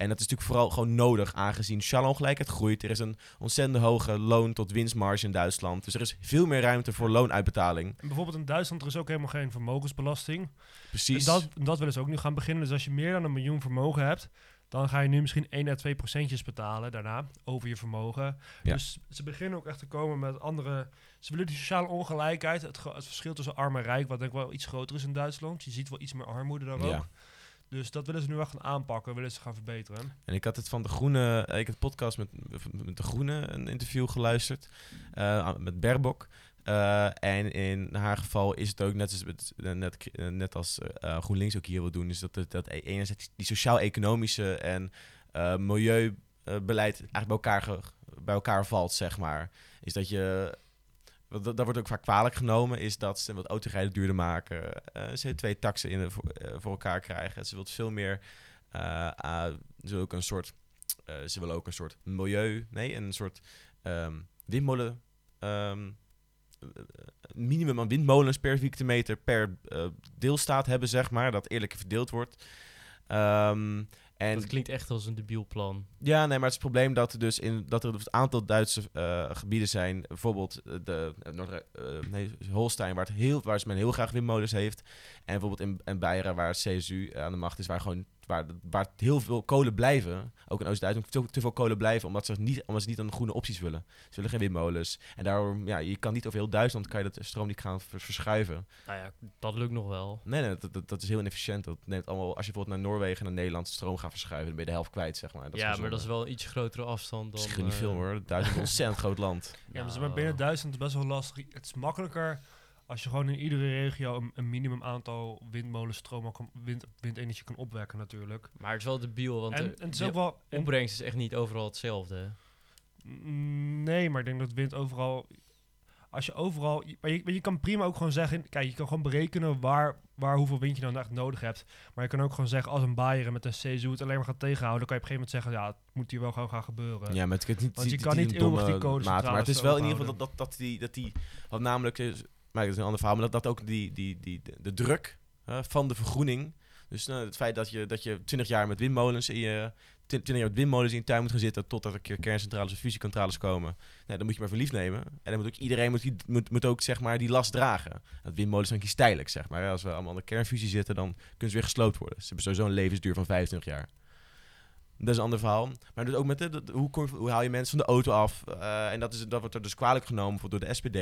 En dat is natuurlijk vooral gewoon nodig, aangezien sociale ongelijkheid groeit. Er is een ontzettend hoge loon tot winstmarge in Duitsland. Dus er is veel meer ruimte voor loonuitbetaling. En bijvoorbeeld in Duitsland er is ook helemaal geen vermogensbelasting. Precies. En dat, dat willen ze ook nu gaan beginnen. Dus als je meer dan een miljoen vermogen hebt, dan ga je nu misschien 1 à 2 procentjes betalen daarna over je vermogen. Ja. Dus ze beginnen ook echt te komen met andere... Ze willen die sociale ongelijkheid, het, het verschil tussen arm en rijk, wat denk ik wel iets groter is in Duitsland. Je ziet wel iets meer armoede daar ook. Ja. Dus dat willen ze nu wel gaan aanpakken, willen ze gaan verbeteren. En ik had het van de Groene, eh, ik heb de podcast met, met de Groene een interview geluisterd eh, met Berbok. Eh, en in haar geval is het ook net als, eh, eh, net als eh, GroenLinks ook hier wil doen, is dat, dat, dat enerzijds die sociaal-economische en eh, milieubeleid eigenlijk bij elkaar, bij elkaar valt, zeg maar. Is dat je, dat, dat wordt ook vaak kwalijk genomen, is dat ze wat autorijden duurder maken, eh CO2-taxen in de, voor, voor elkaar krijgen. Ze wilt veel meer ze willen ook een soort, ze willen ook een soort milieu, nee, een soort ehm, windmolen, eh, minimum aan windmolens per vierkante meter per eh, deelstaat hebben, zeg maar, dat eerlijk verdeeld wordt. Ehm, en dat klinkt echt als een debiel plan. ja, nee, maar het is het probleem dat er dus in dat er een aantal Duitse eh, gebieden zijn, bijvoorbeeld eh, de uh, Noord nee, Holstein, waar, het heel, waar men heel graag windmolens heeft, en bijvoorbeeld in, in Beieren, waar het CSU aan de macht is, waar gewoon waar, waar heel veel kolen blijven, ook in Oost-Duitsland, te, te veel kolen blijven, omdat ze niet, omdat ze niet aan groene opties willen. Ze willen geen windmolens. En daarom, ja, je kan niet over heel Duitsland kan je dat stroom niet gaan vers- verschuiven. Nou ja, dat lukt nog wel. Nee, nee, dat, dat, dat is heel inefficiënt. Dat neemt allemaal, als je bijvoorbeeld naar Noorwegen en naar Nederland stroom gaat verschuiven, dan ben je de helft kwijt, zeg maar. Dat is ja, maar dat is wel een iets grotere afstand dan... Is niet eh, veel hoor. Duitsland is een ontzettend groot land. Ja, maar, ze- nou, maar binnen Duitsland is het best wel lastig. Het is makkelijker als je gewoon in iedere regio een, een minimum aantal windmolenstroom kan, wind, windenergie kan opwekken natuurlijk. Maar het is wel debiel, want en, de- en het is ook wel... en- opbrengst is echt niet overal hetzelfde. Mm, Nee, maar ik denk dat wind overal. Als je overal. je- Maar je, maar je kan prima ook gewoon zeggen. Kijk, je kan gewoon berekenen waar, waar hoeveel wind je dan echt nodig hebt. Maar je kan ook gewoon zeggen, als een Bayer met een CSU het alleen maar gaat tegenhouden, dan kan je op een gegeven moment zeggen, ja, het moet hier wel gewoon gaan gebeuren. Ja, maar het, het niet, Want je het kan niet eeuwig die maat, Maar het is wel in ieder geval dat, dat, dat die, dat die, wat namelijk is, maar dat is een ander verhaal, maar dat, dat ook die, die, die, de, druk van de vergroening Dus nou, het feit dat je, dat je 20 jaar met windmolens in je, 20 jaar met windmolens in je tuin moet gaan zitten totdat er kerncentrales of fusiecentrales komen, nou, dan moet je maar verliefd nemen. En dan moet ook iedereen moet, moet, moet ook zeg maar die last dragen. Dat windmolens zijn kies zeg maar. Als we allemaal aan de kernfusie zitten, dan kunnen ze weer gesloopt worden. Ze hebben sowieso een levensduur van 25 jaar. Dat is een ander verhaal. Maar dus ook met de, hoe, hoe haal je mensen van de auto af? Eh, en dat, is, dat wordt er dus kwalijk genomen door de SPD.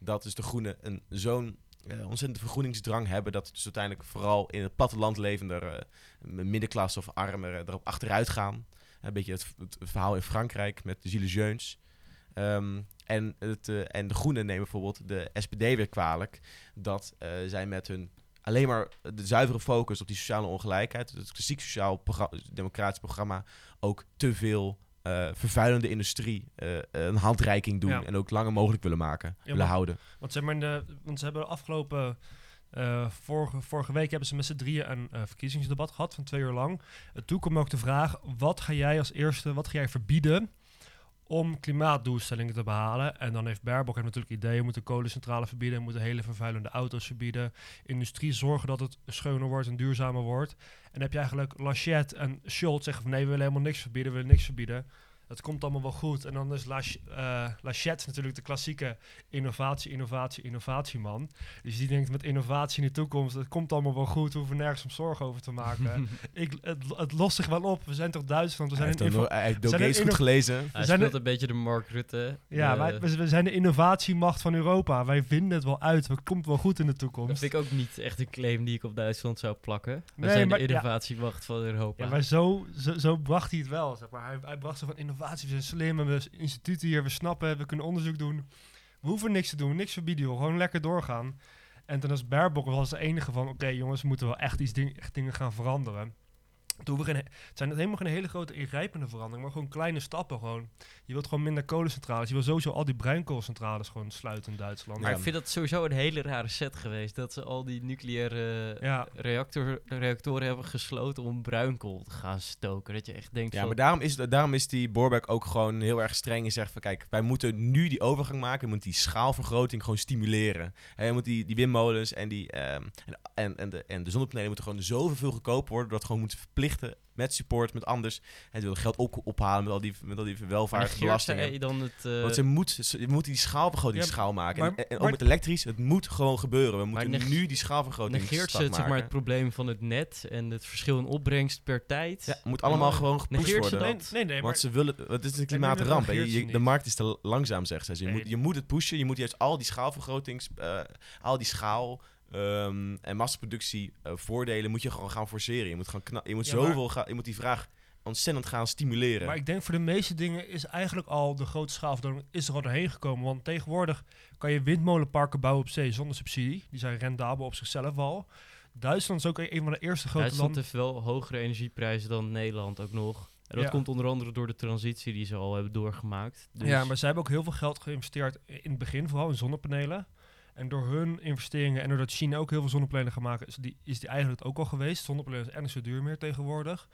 Dat dus de Groenen een zo'n eh, ontzettende vergroeningsdrang hebben. Dat dus uiteindelijk vooral in het platteland levende eh, middenklasse of armen erop achteruit gaan. Een beetje het, verhaal in Frankrijk met de Gilets jaunes. Ehm, en, het, en de Groenen nemen bijvoorbeeld de SPD weer kwalijk. Dat zij met hun alleen maar de zuivere focus op die sociale ongelijkheid, het klassiek sociaal democratisch programma, ook te veel eh, vervuilende industrie eh, een handreiking doen Ja. en ook langer mogelijk willen maken, willen maar- houden. Want, zeg maar de, want ze hebben de afgelopen... eh, vorige, vorige week hebben ze met z'n drieën een verkiezingsdebat gehad van twee uur lang. En toen kwam ook de vraag, wat ga jij als eerste, wat ga jij verbieden om klimaatdoelstellingen te behalen? En dan heeft Baerbock heeft natuurlijk ideeën, we moeten kolencentrales verbieden, we moeten hele vervuilende auto's verbieden, industrie zorgen dat het schoner wordt en duurzamer wordt. En dan heb je eigenlijk Lachette en Scholz zeggen van nee, we willen helemaal niks verbieden, we willen niks verbieden. Dat komt allemaal wel goed. En dan is Lach- eh, Lachette natuurlijk de klassieke innovatie, innovatie, innovatieman. Dus die denkt met innovatie in de toekomst, het komt allemaal wel goed, we hoeven nergens om zorgen over te maken. Ik, het, het lost zich wel op. We zijn toch Duitsland, we zijn een hij heeft goed inno- gelezen. Hij zijn speelt een beetje de Mark Rutte. ja, de- wij, we, we zijn de innovatiemacht van Europa. Wij vinden het wel uit. Het komt wel goed in de Dat toekomst. vind ik ook niet echt een claim die ik op Duitsland zou plakken. We Nee, zijn maar- de ja. innovatiemacht van Europa. Ja, maar zo, zo, zo bracht hij het wel. Zeg maar. hij, hij bracht zo van innovatie. We zijn slim, we hebben instituten hier, we snappen, we kunnen onderzoek doen. We hoeven niks te doen, niks verbieden, gewoon lekker doorgaan. En toen was Baerbock was de enige van, oké jongens, we moeten wel echt, iets echt dingen gaan veranderen. Toen we geen, het zijn het helemaal geen hele grote ingrijpende veranderingen, maar gewoon kleine stappen gewoon. Je wilt gewoon minder kolencentrales. Je wil sowieso al die bruinkoolcentrales gewoon sluiten in Duitsland. Maar Ja. ik vind dat sowieso een hele rare set geweest. Dat ze al die nucleaire Ja. reactor, reactoren hebben gesloten om bruinkool te gaan stoken. Dat je echt denkt Ja, van... maar daarom is, daarom is die Borbeck ook gewoon heel erg streng en zegt van kijk, wij moeten nu die overgang maken, we moeten die schaalvergroting gewoon stimuleren. En we moeten die, die windmolens en, die, ehm, en, en, en, de, en de zonnepanelen moeten gewoon zoveel goedkoper worden, dat gewoon moeten verplichten met support, met anders. En ze willen geld ook ophalen met al die, met al die welvaartsbelastingen. zij dan het... eh, Want ze moet, ze, we moeten die schaalvergroting Ja, schaal maken. maar- en, en ook met elektrisch, het moet gewoon gebeuren. We moeten neg- nu die schaalvergroting negeert ze het, zeg maar, het probleem van het net en het verschil in opbrengst per tijd? Ja, het moet allemaal Maar gewoon gepusht worden. Nee, nee, nee, maar Want ze willen, het is een nee, klimaatramp. dat Je, de markt is te langzaam, zegt ze. Je, Nee. moet, je moet het pushen. Je moet juist al die schaalvergrotings, eh, al die schaal ehm, en massaproductie eh, voordelen moet je gewoon gaan forceren. Je moet, gewoon kna- je moet Ja, maar- zoveel gaan, je moet die vraag ontzettend gaan stimuleren. Maar ik denk voor de meeste dingen is eigenlijk al de grote schaalverdeling is er al doorheen gekomen. Want tegenwoordig kan je windmolenparken bouwen op zee zonder subsidie. Die zijn rendabel op zichzelf al. Duitsland is ook een van de eerste grote Duitsland landen. heeft wel hogere energieprijzen dan Nederland ook nog. En dat Ja. komt onder andere door de transitie die ze al hebben doorgemaakt. Dus Ja, maar zij hebben ook heel veel geld geïnvesteerd in het begin, vooral in zonnepanelen. En door hun investeringen en doordat China ook heel veel zonnepanelen gaat maken, is die, is die eigenlijk ook al geweest. Zonnepanelen is niet zo duur meer tegenwoordig.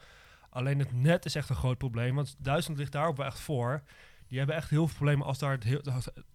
Alleen het net is echt een groot probleem, want Duitsland ligt daarop wel echt voor. Die hebben echt heel veel problemen als daar het heel,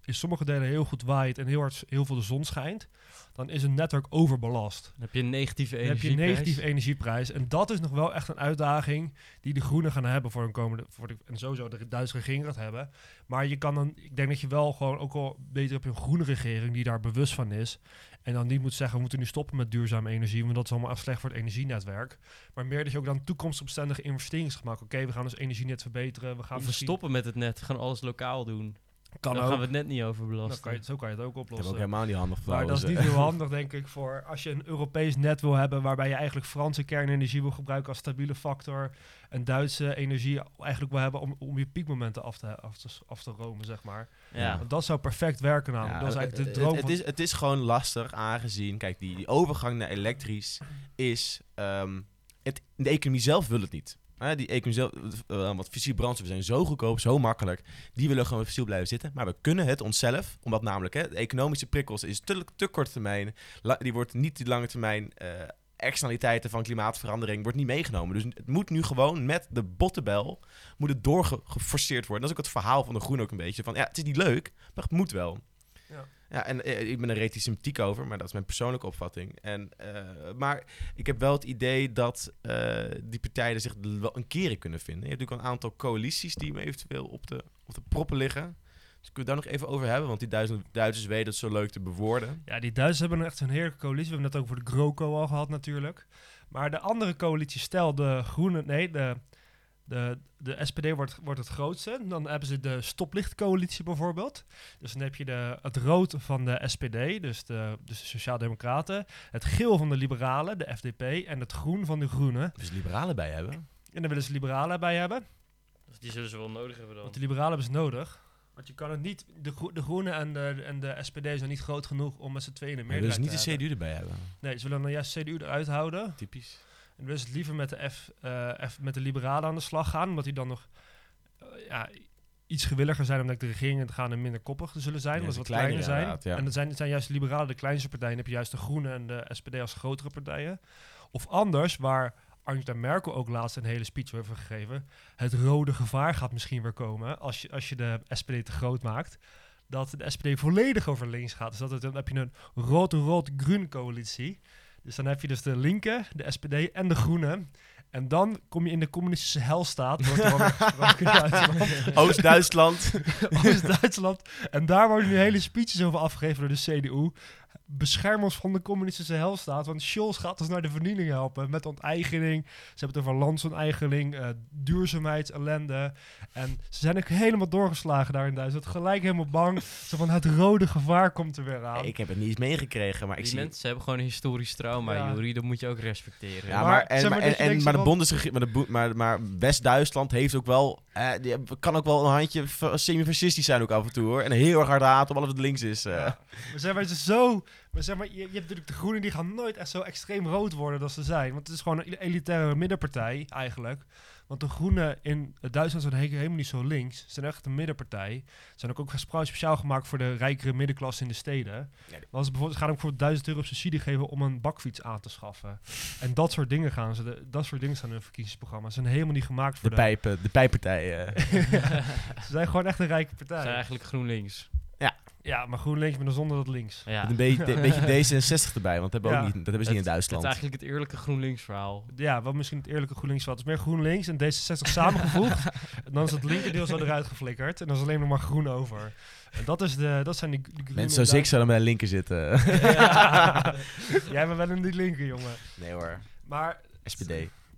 in sommige delen heel goed waait en heel, hard, heel veel de zon schijnt. Dan is een netwerk overbelast. Dan heb je een negatieve Dan heb je energieprijs. een negatieve energieprijs. En dat is nog wel echt een uitdaging die de Groenen gaan hebben voor een komende. Voor de, en sowieso de Duitse regering gaat hebben. Maar je kan dan, ik denk dat je wel gewoon ook wel beter op een groene regering die daar bewust van is. En dan niet moet zeggen, we moeten nu stoppen met duurzame energie, want dat is allemaal echt slecht voor het energienetwerk. Maar meer dat je ook dan toekomstbestendige investeringen gaat maken. Oké, we gaan ons energienet verbeteren. We gaan Of we stoppen met het net, we gaan alles lokaal doen. Kan dan ook. gaan we het net niet Dan overbelasten. kan je, zo kan je het ook ik heb oplossen. ook helemaal niet handig Maar dat is niet eh. heel handig, denk ik, voor als je een Europees net wil hebben waarbij je eigenlijk Franse kernenergie wil gebruiken als stabiele factor en Duitse energie eigenlijk wil hebben om, om je piekmomenten af te, af te, af te romen, zeg maar. Ja. Want dat zou perfect werken namelijk. Ja, dat is eigenlijk de het- droom het, van... is, het is gewoon lastig aangezien, kijk, die, die overgang naar elektrisch is, ehm, het, de economie zelf wil het niet. Die economie zelf, eh, want fossiele brandstoffen zijn zo goedkoop, zo makkelijk. Die willen gewoon fossiel blijven zitten. Maar we kunnen het onszelf, omdat namelijk hè, de economische prikkels is te, te korte termijn. Die wordt niet die lange termijn eh, externaliteiten van klimaatverandering wordt niet meegenomen. Dus het moet nu gewoon met de bottenbel moet het doorgeforceerd worden. Dat is ook het verhaal van de Groen ook een beetje. Van ja, het is niet leuk, maar het moet wel. Ja. Ja, en eh, ik ben er relatief sympathiek over, maar dat is mijn persoonlijke opvatting. En, eh, maar ik heb wel het idee dat eh, die partijen zich wel een keer in kunnen vinden. Je hebt natuurlijk een aantal coalities die eventueel op de, op de proppen liggen. Dus kunnen we daar nog even over hebben, want die Duitsers, Duitsers weten het zo leuk te bewoorden. Ja, die Duitsers hebben echt een heerlijke coalitie. We hebben het net ook voor de GroKo al gehad natuurlijk. Maar de andere coalitie, stel de Groenen, nee, de, de, de SPD wordt, wordt het grootste. Dan hebben ze de stoplichtcoalitie bijvoorbeeld. Dus dan heb je de, het rood van de SPD, dus de, dus de Sociaaldemocraten. Het geel van de Liberalen, de FDP. En het groen van de Groenen. Dus liberalen bij hebben. En daar willen ze Liberalen bij hebben. Dus die zullen ze wel nodig hebben dan. Want de Liberalen hebben ze nodig. Want je kan het niet, de, Gro- de Groenen en de, en de SPD zijn niet groot genoeg om met z'n tweeën een Maar dus meerderheid niet te de hebben. CDU erbij hebben. Nee, ze willen dan juist CDU eruit houden. Typisch. En dus liever met de, F, eh, F, met de liberalen aan de slag gaan. Omdat die dan nog eh, ja, iets gewilliger zijn om de regeringen te gaan en minder koppig zullen zijn. Ja, ze wat kleiner kleiner zijn. ja. En dan zijn, het zijn juist de liberalen de kleinste partijen. Dan heb je juist de Groenen en de SPD als grotere partijen. Of anders, waar Angela Merkel ook laatst een hele speech over heeft gegeven. Het rode gevaar gaat misschien weer komen als je, als je de SPD te groot maakt. Dat de SPD volledig over links gaat. Dus dat het, dan heb je een rood-rood-groen coalitie. Dus dan heb je dus de linker, de SPD en de groenen. En dan kom je in de communistische helstaat. Er. Oost-Duitsland. Oost-Duitsland. En daar worden nu hele speeches over afgegeven door de CDU. Bescherm ons van de communistische helstaat. Want Scholz gaat ons naar de vernieling helpen. Met onteigening. Ze hebben het over landsonteigening. eh duurzaamheidsellende. En ze zijn ook helemaal doorgeslagen daar in Duitsland. Gelijk helemaal bang. Zo van het rode gevaar komt er weer aan. ik heb het niet eens meegekregen, maar ik die zie... mensen hebben gewoon een historisch trauma, Ja. Juri. Dat moet je ook respecteren. Ja, Maar maar, en, zeg maar en, en- de Bundesreg- maar, maar, maar West-Duitsland heeft ook wel... eh, die heb- kan ook wel een handje fa- semi-fascistisch zijn ook af en toe, hoor. En heel erg hard haten op alles wat links is. eh. Ja. Maar is zo... Maar zeg maar, je, je hebt natuurlijk de groenen die gaan nooit echt zo extreem rood worden als ze zijn. Want het is gewoon een elitaire middenpartij eigenlijk. Want de groenen in Duitsland zijn he- helemaal niet zo links. Ze zijn echt een middenpartij. Ze zijn ook, ook speciaal gemaakt voor de rijkere middenklasse in de steden. Ja, ze, bijvoorbeeld, ze gaan ook voor 1000 euro subsidie geven om een bakfiets aan te schaffen. en dat soort dingen gaan ze. De, dat soort dingen staan in hun verkiezingsprogramma. Ze zijn helemaal niet gemaakt De voor de... pijpen, de pijppartijen. eh. Ze zijn gewoon echt een rijke Ze partij. zijn eigenlijk GroenLinks. Ja, maar GroenLinks met een zonder dat links. Ja. Met een beetje, een beetje D66 erbij, want dat hebben, Ja. ook niet, dat hebben ze niet in Het Duitsland. is eigenlijk het eerlijke GroenLinks verhaal. Ja, wat misschien het eerlijke GroenLinks valt. Het is meer GroenLinks en D66 samengevoegd. en dan is het linkerdeel zo eruit geflikkerd. En dan is alleen nog maar groen over. En dat, is de, dat zijn die, die groene Mensen zoals ik zouden bij de linker zitten. Ja. Jij bent wel in die linker, jongen. nee hoor, Maar, SPD.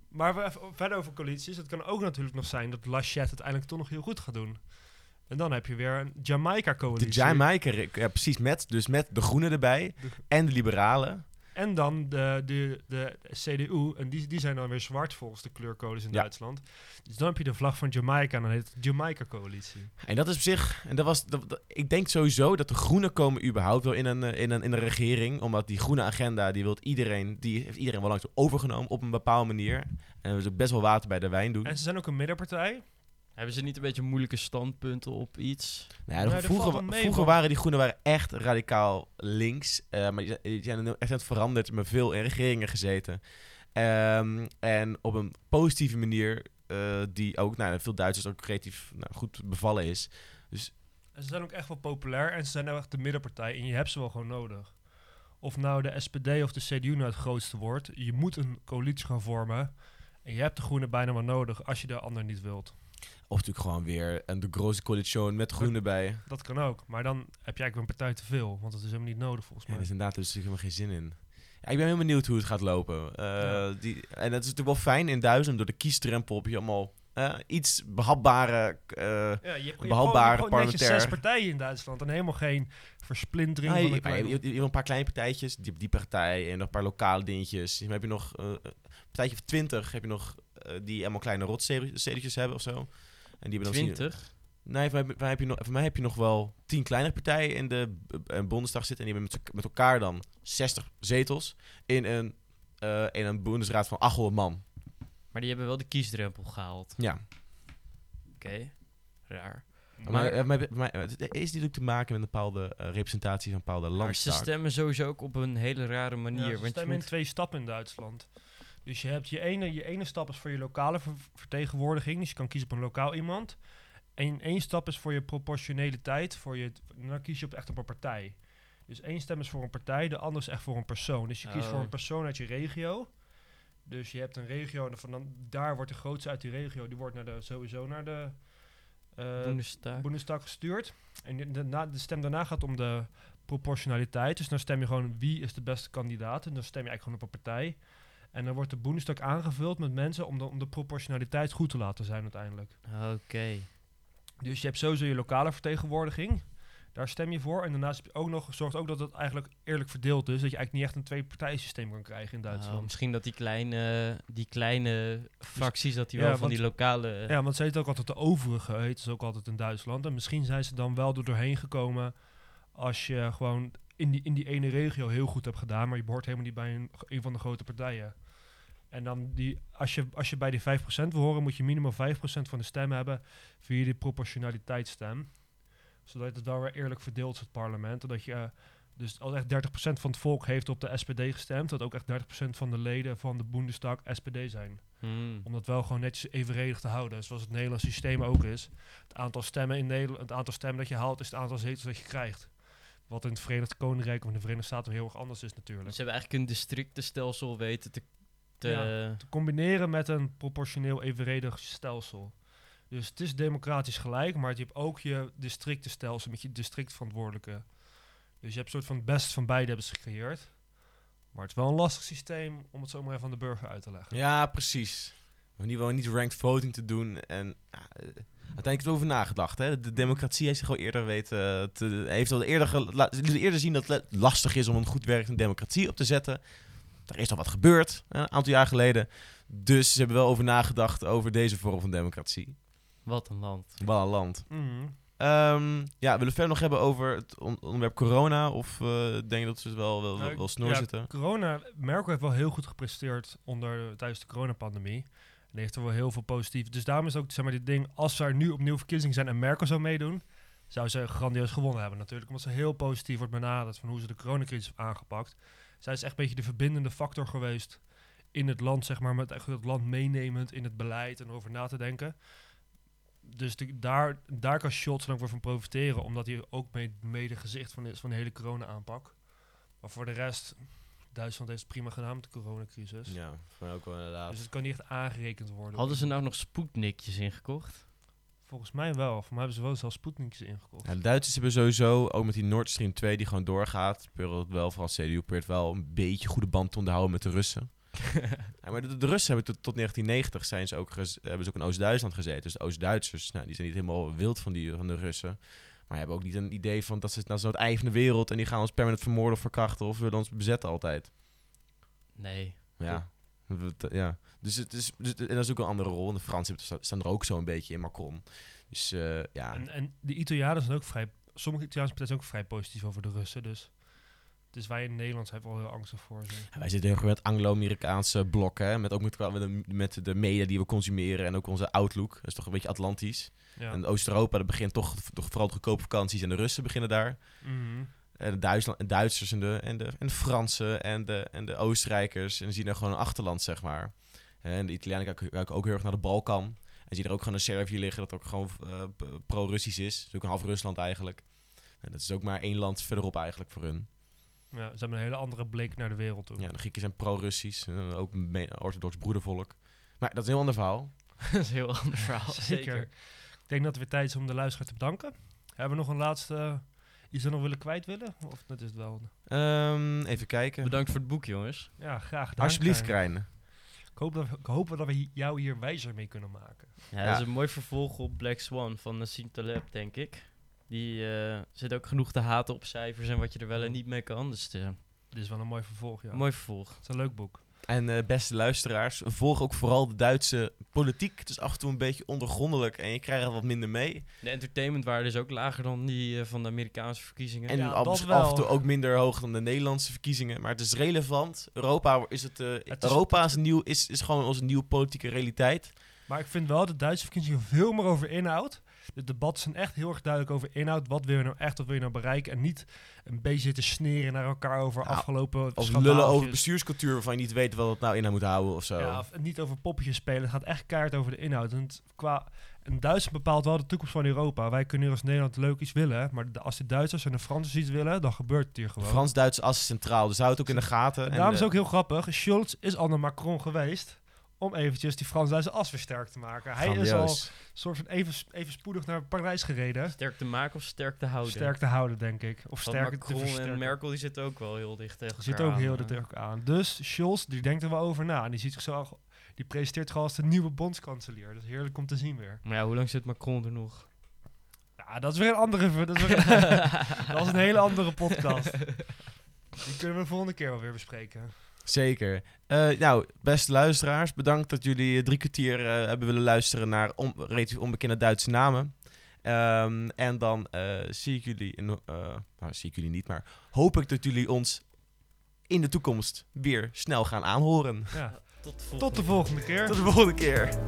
maar we even verder over coalities. Het kan ook natuurlijk nog zijn dat Laschet uiteindelijk toch nog heel goed gaat doen. En dan heb je weer een De Jamaica-coalitie. Jamaica, ja, precies, met, dus met de groenen erbij De- en de liberalen. En dan de, de, de CDU. En die, die zijn dan weer zwart volgens de kleurcodes in Ja. Duitsland. Dus dan heb je de vlag van Jamaica en dan heet het Jamaica-coalitie. En dat is op zich, en dat was, dat, dat- ik denk sowieso dat de groenen komen überhaupt wel in een, eh, in een, in een regering. Omdat die groene agenda, die wil iedereen, die heeft iedereen wel langzaam overgenomen op een bepaalde manier. En dat is ook best wel water bij de wijn doen. En ze zijn ook een middenpartij. Hebben ze niet een beetje moeilijke standpunten op iets? Nou ja, Nee, dat vroeger wel mee, vroeger waren die groenen waren echt radicaal links. eh, maar die zijn, die zijn nu echt aan het veranderd. Maar veel in regeringen gezeten. Ehm, en op een positieve manier. eh, die ook nou, veel Duitsers ook creatief nou, goed bevallen is. En ze zijn ook echt wel populair en ze zijn nou echt de middenpartij. En je hebt ze wel gewoon nodig. Of nou de SPD of de CDU nou het grootste wordt. Je moet een coalitie gaan vormen. En je hebt de groenen bijna maar nodig als je de ander niet wilt. Of natuurlijk gewoon weer een de grote coalitie met groenen bij. Dat kan ook. Maar dan heb je eigenlijk een partij te veel. Want dat is helemaal niet nodig volgens Ja, mij. er is inderdaad dus helemaal geen zin in. Ja, ik ben heel benieuwd hoe het gaat lopen. Eh, Ja. die, en het is natuurlijk wel fijn in Duitsland. Door de kiesdrempel heb je allemaal iets behapbare... eh, Ja, je je gewoon, zes partijen in Duitsland. En helemaal geen versplintering van maar je, je, je hebt een paar kleine partijtjes, die, die partij en nog een paar lokale dingetjes. Dan heb je nog eh, een partijtje of twintig, heb je nog die allemaal kleine rotstedetjes hebben of zo. En die hebben dan zien- 20? Nee, voor mij, voor mij heb je nog, voor mij heb je nog wel tien kleinere partijen in de uh, Bundestag zitten. En die hebben met, met elkaar dan 60 zetels in een, eh, in een Bundesraad van 800 man. Maar die hebben wel de kiesdrempel gehaald. Ja. Oké, raar. Maar, Maar, eh, maar, maar, het is natuurlijk te maken met een bepaalde eh, representatie van een bepaalde maar ze stemmen sowieso ook op een hele rare manier. Ja, ze want je stemmen in moet- twee stappen in Duitsland. Dus je hebt je ene, je ene stap is voor je lokale ver- vertegenwoordiging. Dus je kan kiezen op een lokaal iemand. één, één stap is voor je proportionaliteit. Voor je, dan kies je op echt op een partij. Dus één stem is voor een partij, de andere is echt voor een persoon. Dus je kiest Oh. voor een persoon uit je regio. Dus je hebt een regio en van dan, daar wordt de grootste uit die regio, die wordt naar de, sowieso naar de eh, Bundestag. Bundestag gestuurd. En de, de, na- de stem daarna gaat om de proportionaliteit. Dus dan stem je gewoon wie is de beste kandidaat. En dan stem je eigenlijk gewoon op een partij. En dan wordt de Bundestag aangevuld met mensen om de, om de proportionaliteit goed te laten zijn uiteindelijk. Oké. Dus je hebt sowieso je lokale vertegenwoordiging. Daar stem je voor. En daarnaast heb je ook nog, zorgt ook dat het eigenlijk eerlijk verdeeld is. Dat je eigenlijk niet echt een twee-partijensysteem kan krijgen in Duitsland. Oh, misschien dat die kleine, die kleine fracties, dat die ja, wel van want- die lokale... Ja, want ze heet ook altijd de overige, heet ze ook altijd in Duitsland. En misschien zijn ze dan wel er doorheen gekomen als je gewoon in die, in die ene regio heel goed hebt gedaan, maar je behoort helemaal niet bij een, een van de grote partijen. En dan die, als je, als je bij die 5% wil horen, moet je minimaal 5% van de stem hebben via die proportionaliteitsstem. Zodat het wel weer eerlijk verdeeld is, het parlement. En dat je, eh, dus als echt 30% van het volk heeft op de SPD gestemd, dat ook echt 30% van de leden van de Bundestag SPD zijn Hmm. om dat wel gewoon netjes evenredig te houden. Zoals het Nederlandse systeem ook is. Het aantal stemmen in Nederland, het aantal stemmen dat je haalt, is het aantal zetels dat je krijgt. Wat in het Verenigd Koninkrijk of in de Verenigde Staten heel erg anders is natuurlijk. Dus ze hebben eigenlijk een districtenstelsel weten te... te Ja. Te combineren met een proportioneel evenredig stelsel. Dus het is democratisch gelijk, maar je hebt ook je districtenstelsel met je districtverantwoordelijke. Dus je hebt een soort van het best van beide hebben ze gecreëerd. Maar het is wel een lastig systeem om het zo maar even aan de burger uit te leggen. Ja, precies. Maar niet, wel niet ranked voting te doen. En ja, eh, uiteindelijk is erover nagedacht. Hè? De democratie heeft zich al eerder weten. Te, heeft al eerder, eerder zien dat het lastig is om een goed werkende democratie op te zetten. Er is al wat gebeurd, hè, een aantal jaar geleden. Dus ze hebben wel over nagedacht over deze vorm van democratie. Wat een land. Wat een land. Mhm. Ehm, ja, willen we verder nog hebben over het on- onderwerp corona? Of eh denk je dat ze het wel, wel, wel, Nou, wel snor ja, zitten? Corona, Merkel heeft wel heel goed gepresteerd onder, tijdens de coronapandemie. En heeft er wel heel veel positief. Dus daarom is ook zeg maar, dit ding, als er nu opnieuw verkiezingen zijn en Merkel zou meedoen, zou ze grandioos gewonnen hebben natuurlijk. Omdat ze heel positief wordt benaderd van hoe ze de coronacrisis heeft aangepakt. Zij is echt een beetje de verbindende factor geweest in het land, zeg maar, met echt het land meenemend in het beleid en over na te denken. Dus de- daar, daar kan Scholz dan ook weer van profiteren, omdat hij ook mee, mede gezicht van is van de hele corona-aanpak. Maar voor de rest, Duitsland heeft het prima gedaan met de coronacrisis. Ja, mij ook wel inderdaad. Dus het kan niet echt aangerekend worden. Hadden ze nou nog Sputnikjes ingekocht? Volgens mij wel. Voor mij hebben ze wel zelfs Sputnikjes ingekocht. Ja, de Duitsers hebben sowieso, ook met die Nord Stream 2 die gewoon doorgaat, het wel, vooral CDU probeert wel een beetje goede band te onderhouden met de Russen. Ja, maar de, de Russen hebben tot, tot 1990 zijn ze ook hebben ze ook in Oost-Duitsland gezeten. Dus de Oost-Duitsers, nou, die zijn niet helemaal wild van, die, van de Russen. Maar hebben ook niet een idee van dat ze nou zo het ei van de wereld en die gaan ons permanent vermoorden of verkrachten of willen ons bezetten altijd. Nee. Ja. Ja. Dus het is, dus, en dat is ook een andere rol. En de Fransen hebben- sta- staan er ook zo een beetje in Macron. Dus eh, ja. En, en de Italianen zijn ook vrij... Sommige Italiaanse partijen zijn ook vrij positief over de Russen. Dus, dus wij in Nederland zijn wel heel angstig voor ze. Ja, wij zitten heel erg met Anglo-Amerikaanse blok, hè? Met, ook met, met, de, met de media die we consumeren en ook onze outlook. Dat is toch een beetje Atlantisch. Ja. En Oost-Europa, dat begint toch, toch vooral de goedkope vakanties en de Russen beginnen daar. Mhm. En de Duitsland, en Duitsers en de, en, de, en de Fransen en de, en de Oostenrijkers. En dan zie je daar gewoon een achterland, zeg maar. En de Italianen kijken, ook heel erg naar de Balkan. En zie je er ook gewoon een Servië liggen dat ook gewoon eh, pro-Russisch is. Dat is ook een half Rusland eigenlijk. En dat is ook maar één land verderop eigenlijk voor hun. ja, ze hebben een hele andere blik naar de wereld toe. Ja, de Grieken zijn pro-Russisch. en Ook een orthodox broedervolk. Maar dat is een heel ander verhaal. dat is een heel ander verhaal. Zeker. Ik denk dat het weer tijd is om de luisteraar te bedanken. Hebben we nog een laatste... iets dat nog willen kwijt willen? Of dat is het wel? Ehm, even kijken. Bedankt voor het boek, jongens. Ja, graag gedaan. Alsjeblieft, Krijn. Ik hoop, dat, ik hoop dat we jou hier wijzer mee kunnen maken. Ja, Ja. Dat is een mooi vervolg op Black Swan van Nassim Taleb, denk ik. Die eh, zit ook genoeg te haten op cijfers en wat je er wel en niet mee kan. Dus eh, Dit is wel een mooi vervolg, ja. mooi vervolg. Het is een leuk boek. En eh, beste luisteraars, volg ook vooral de Duitse politiek. Het is af en toe een beetje ondergrondelijk en je krijgt er wat minder mee. De entertainmentwaarde is ook lager dan die eh, van de Amerikaanse verkiezingen. En Ja, af, en toe ook minder hoog dan de Nederlandse verkiezingen. Maar het is relevant. Europa is, het, eh, Het is- Europa is, een nieuw, is, is gewoon onze nieuwe politieke realiteit. Maar ik vind wel de Duitse verkiezingen veel meer over inhoud. De debatten zijn echt heel erg duidelijk over inhoud. Wat wil je nou echt, wat wil je nou bereiken? En niet een beetje zitten sneren naar elkaar over Nou, afgelopen Of lullen over bestuurscultuur waarvan je niet weet wat het nou in moet houden of zo. Ja, of niet over poppetjes spelen. Het gaat echt keihard over de inhoud. En het- qua, en Duitsland bepaalt wel de toekomst van Europa. Wij kunnen hier als Nederland leuk iets willen. Maar de, als de Duitsers en de Fransen iets willen, dan gebeurt het hier gewoon. Frans-Duits as is centraal, dus het ook in de gaten. En En, daarom is eh, het ook heel grappig. Scholz is al naar Macron geweest om eventjes die Frans-Duitse as weer sterk te maken. Hij is al soort van even, even spoedig naar Parijs gereden. Sterk te maken of sterk te houden? Sterk te houden, denk ik. Of Want sterk te Macron versterken. en Merkel die zitten ook wel heel dicht tegen Die zit elkaar ook heel aan, eh. tegen elkaar aan. Dus Scholz, die denkt er wel over na. En die ziet zichzelf, die presenteert gewoon als de nieuwe bondskanselier. Dat is heerlijk om te zien weer. Maar ja, hoe lang zit Macron er nog? Ja, dat is weer een andere. Dat is, weer een, dat is een hele andere podcast. Die kunnen we de volgende keer wel weer bespreken. Zeker. Eh, nou, beste luisteraars, bedankt dat jullie eh, drie kwartier eh, hebben willen luisteren naar on relatief onbekende Duitse namen. Ehm, en dan eh, zie ik jullie, in, eh, nou, zie ik jullie niet, maar hoop ik dat jullie ons in de toekomst weer snel gaan aanhoren. Ja. Tot de volgende Tot de volgende keer. Tot de volgende keer.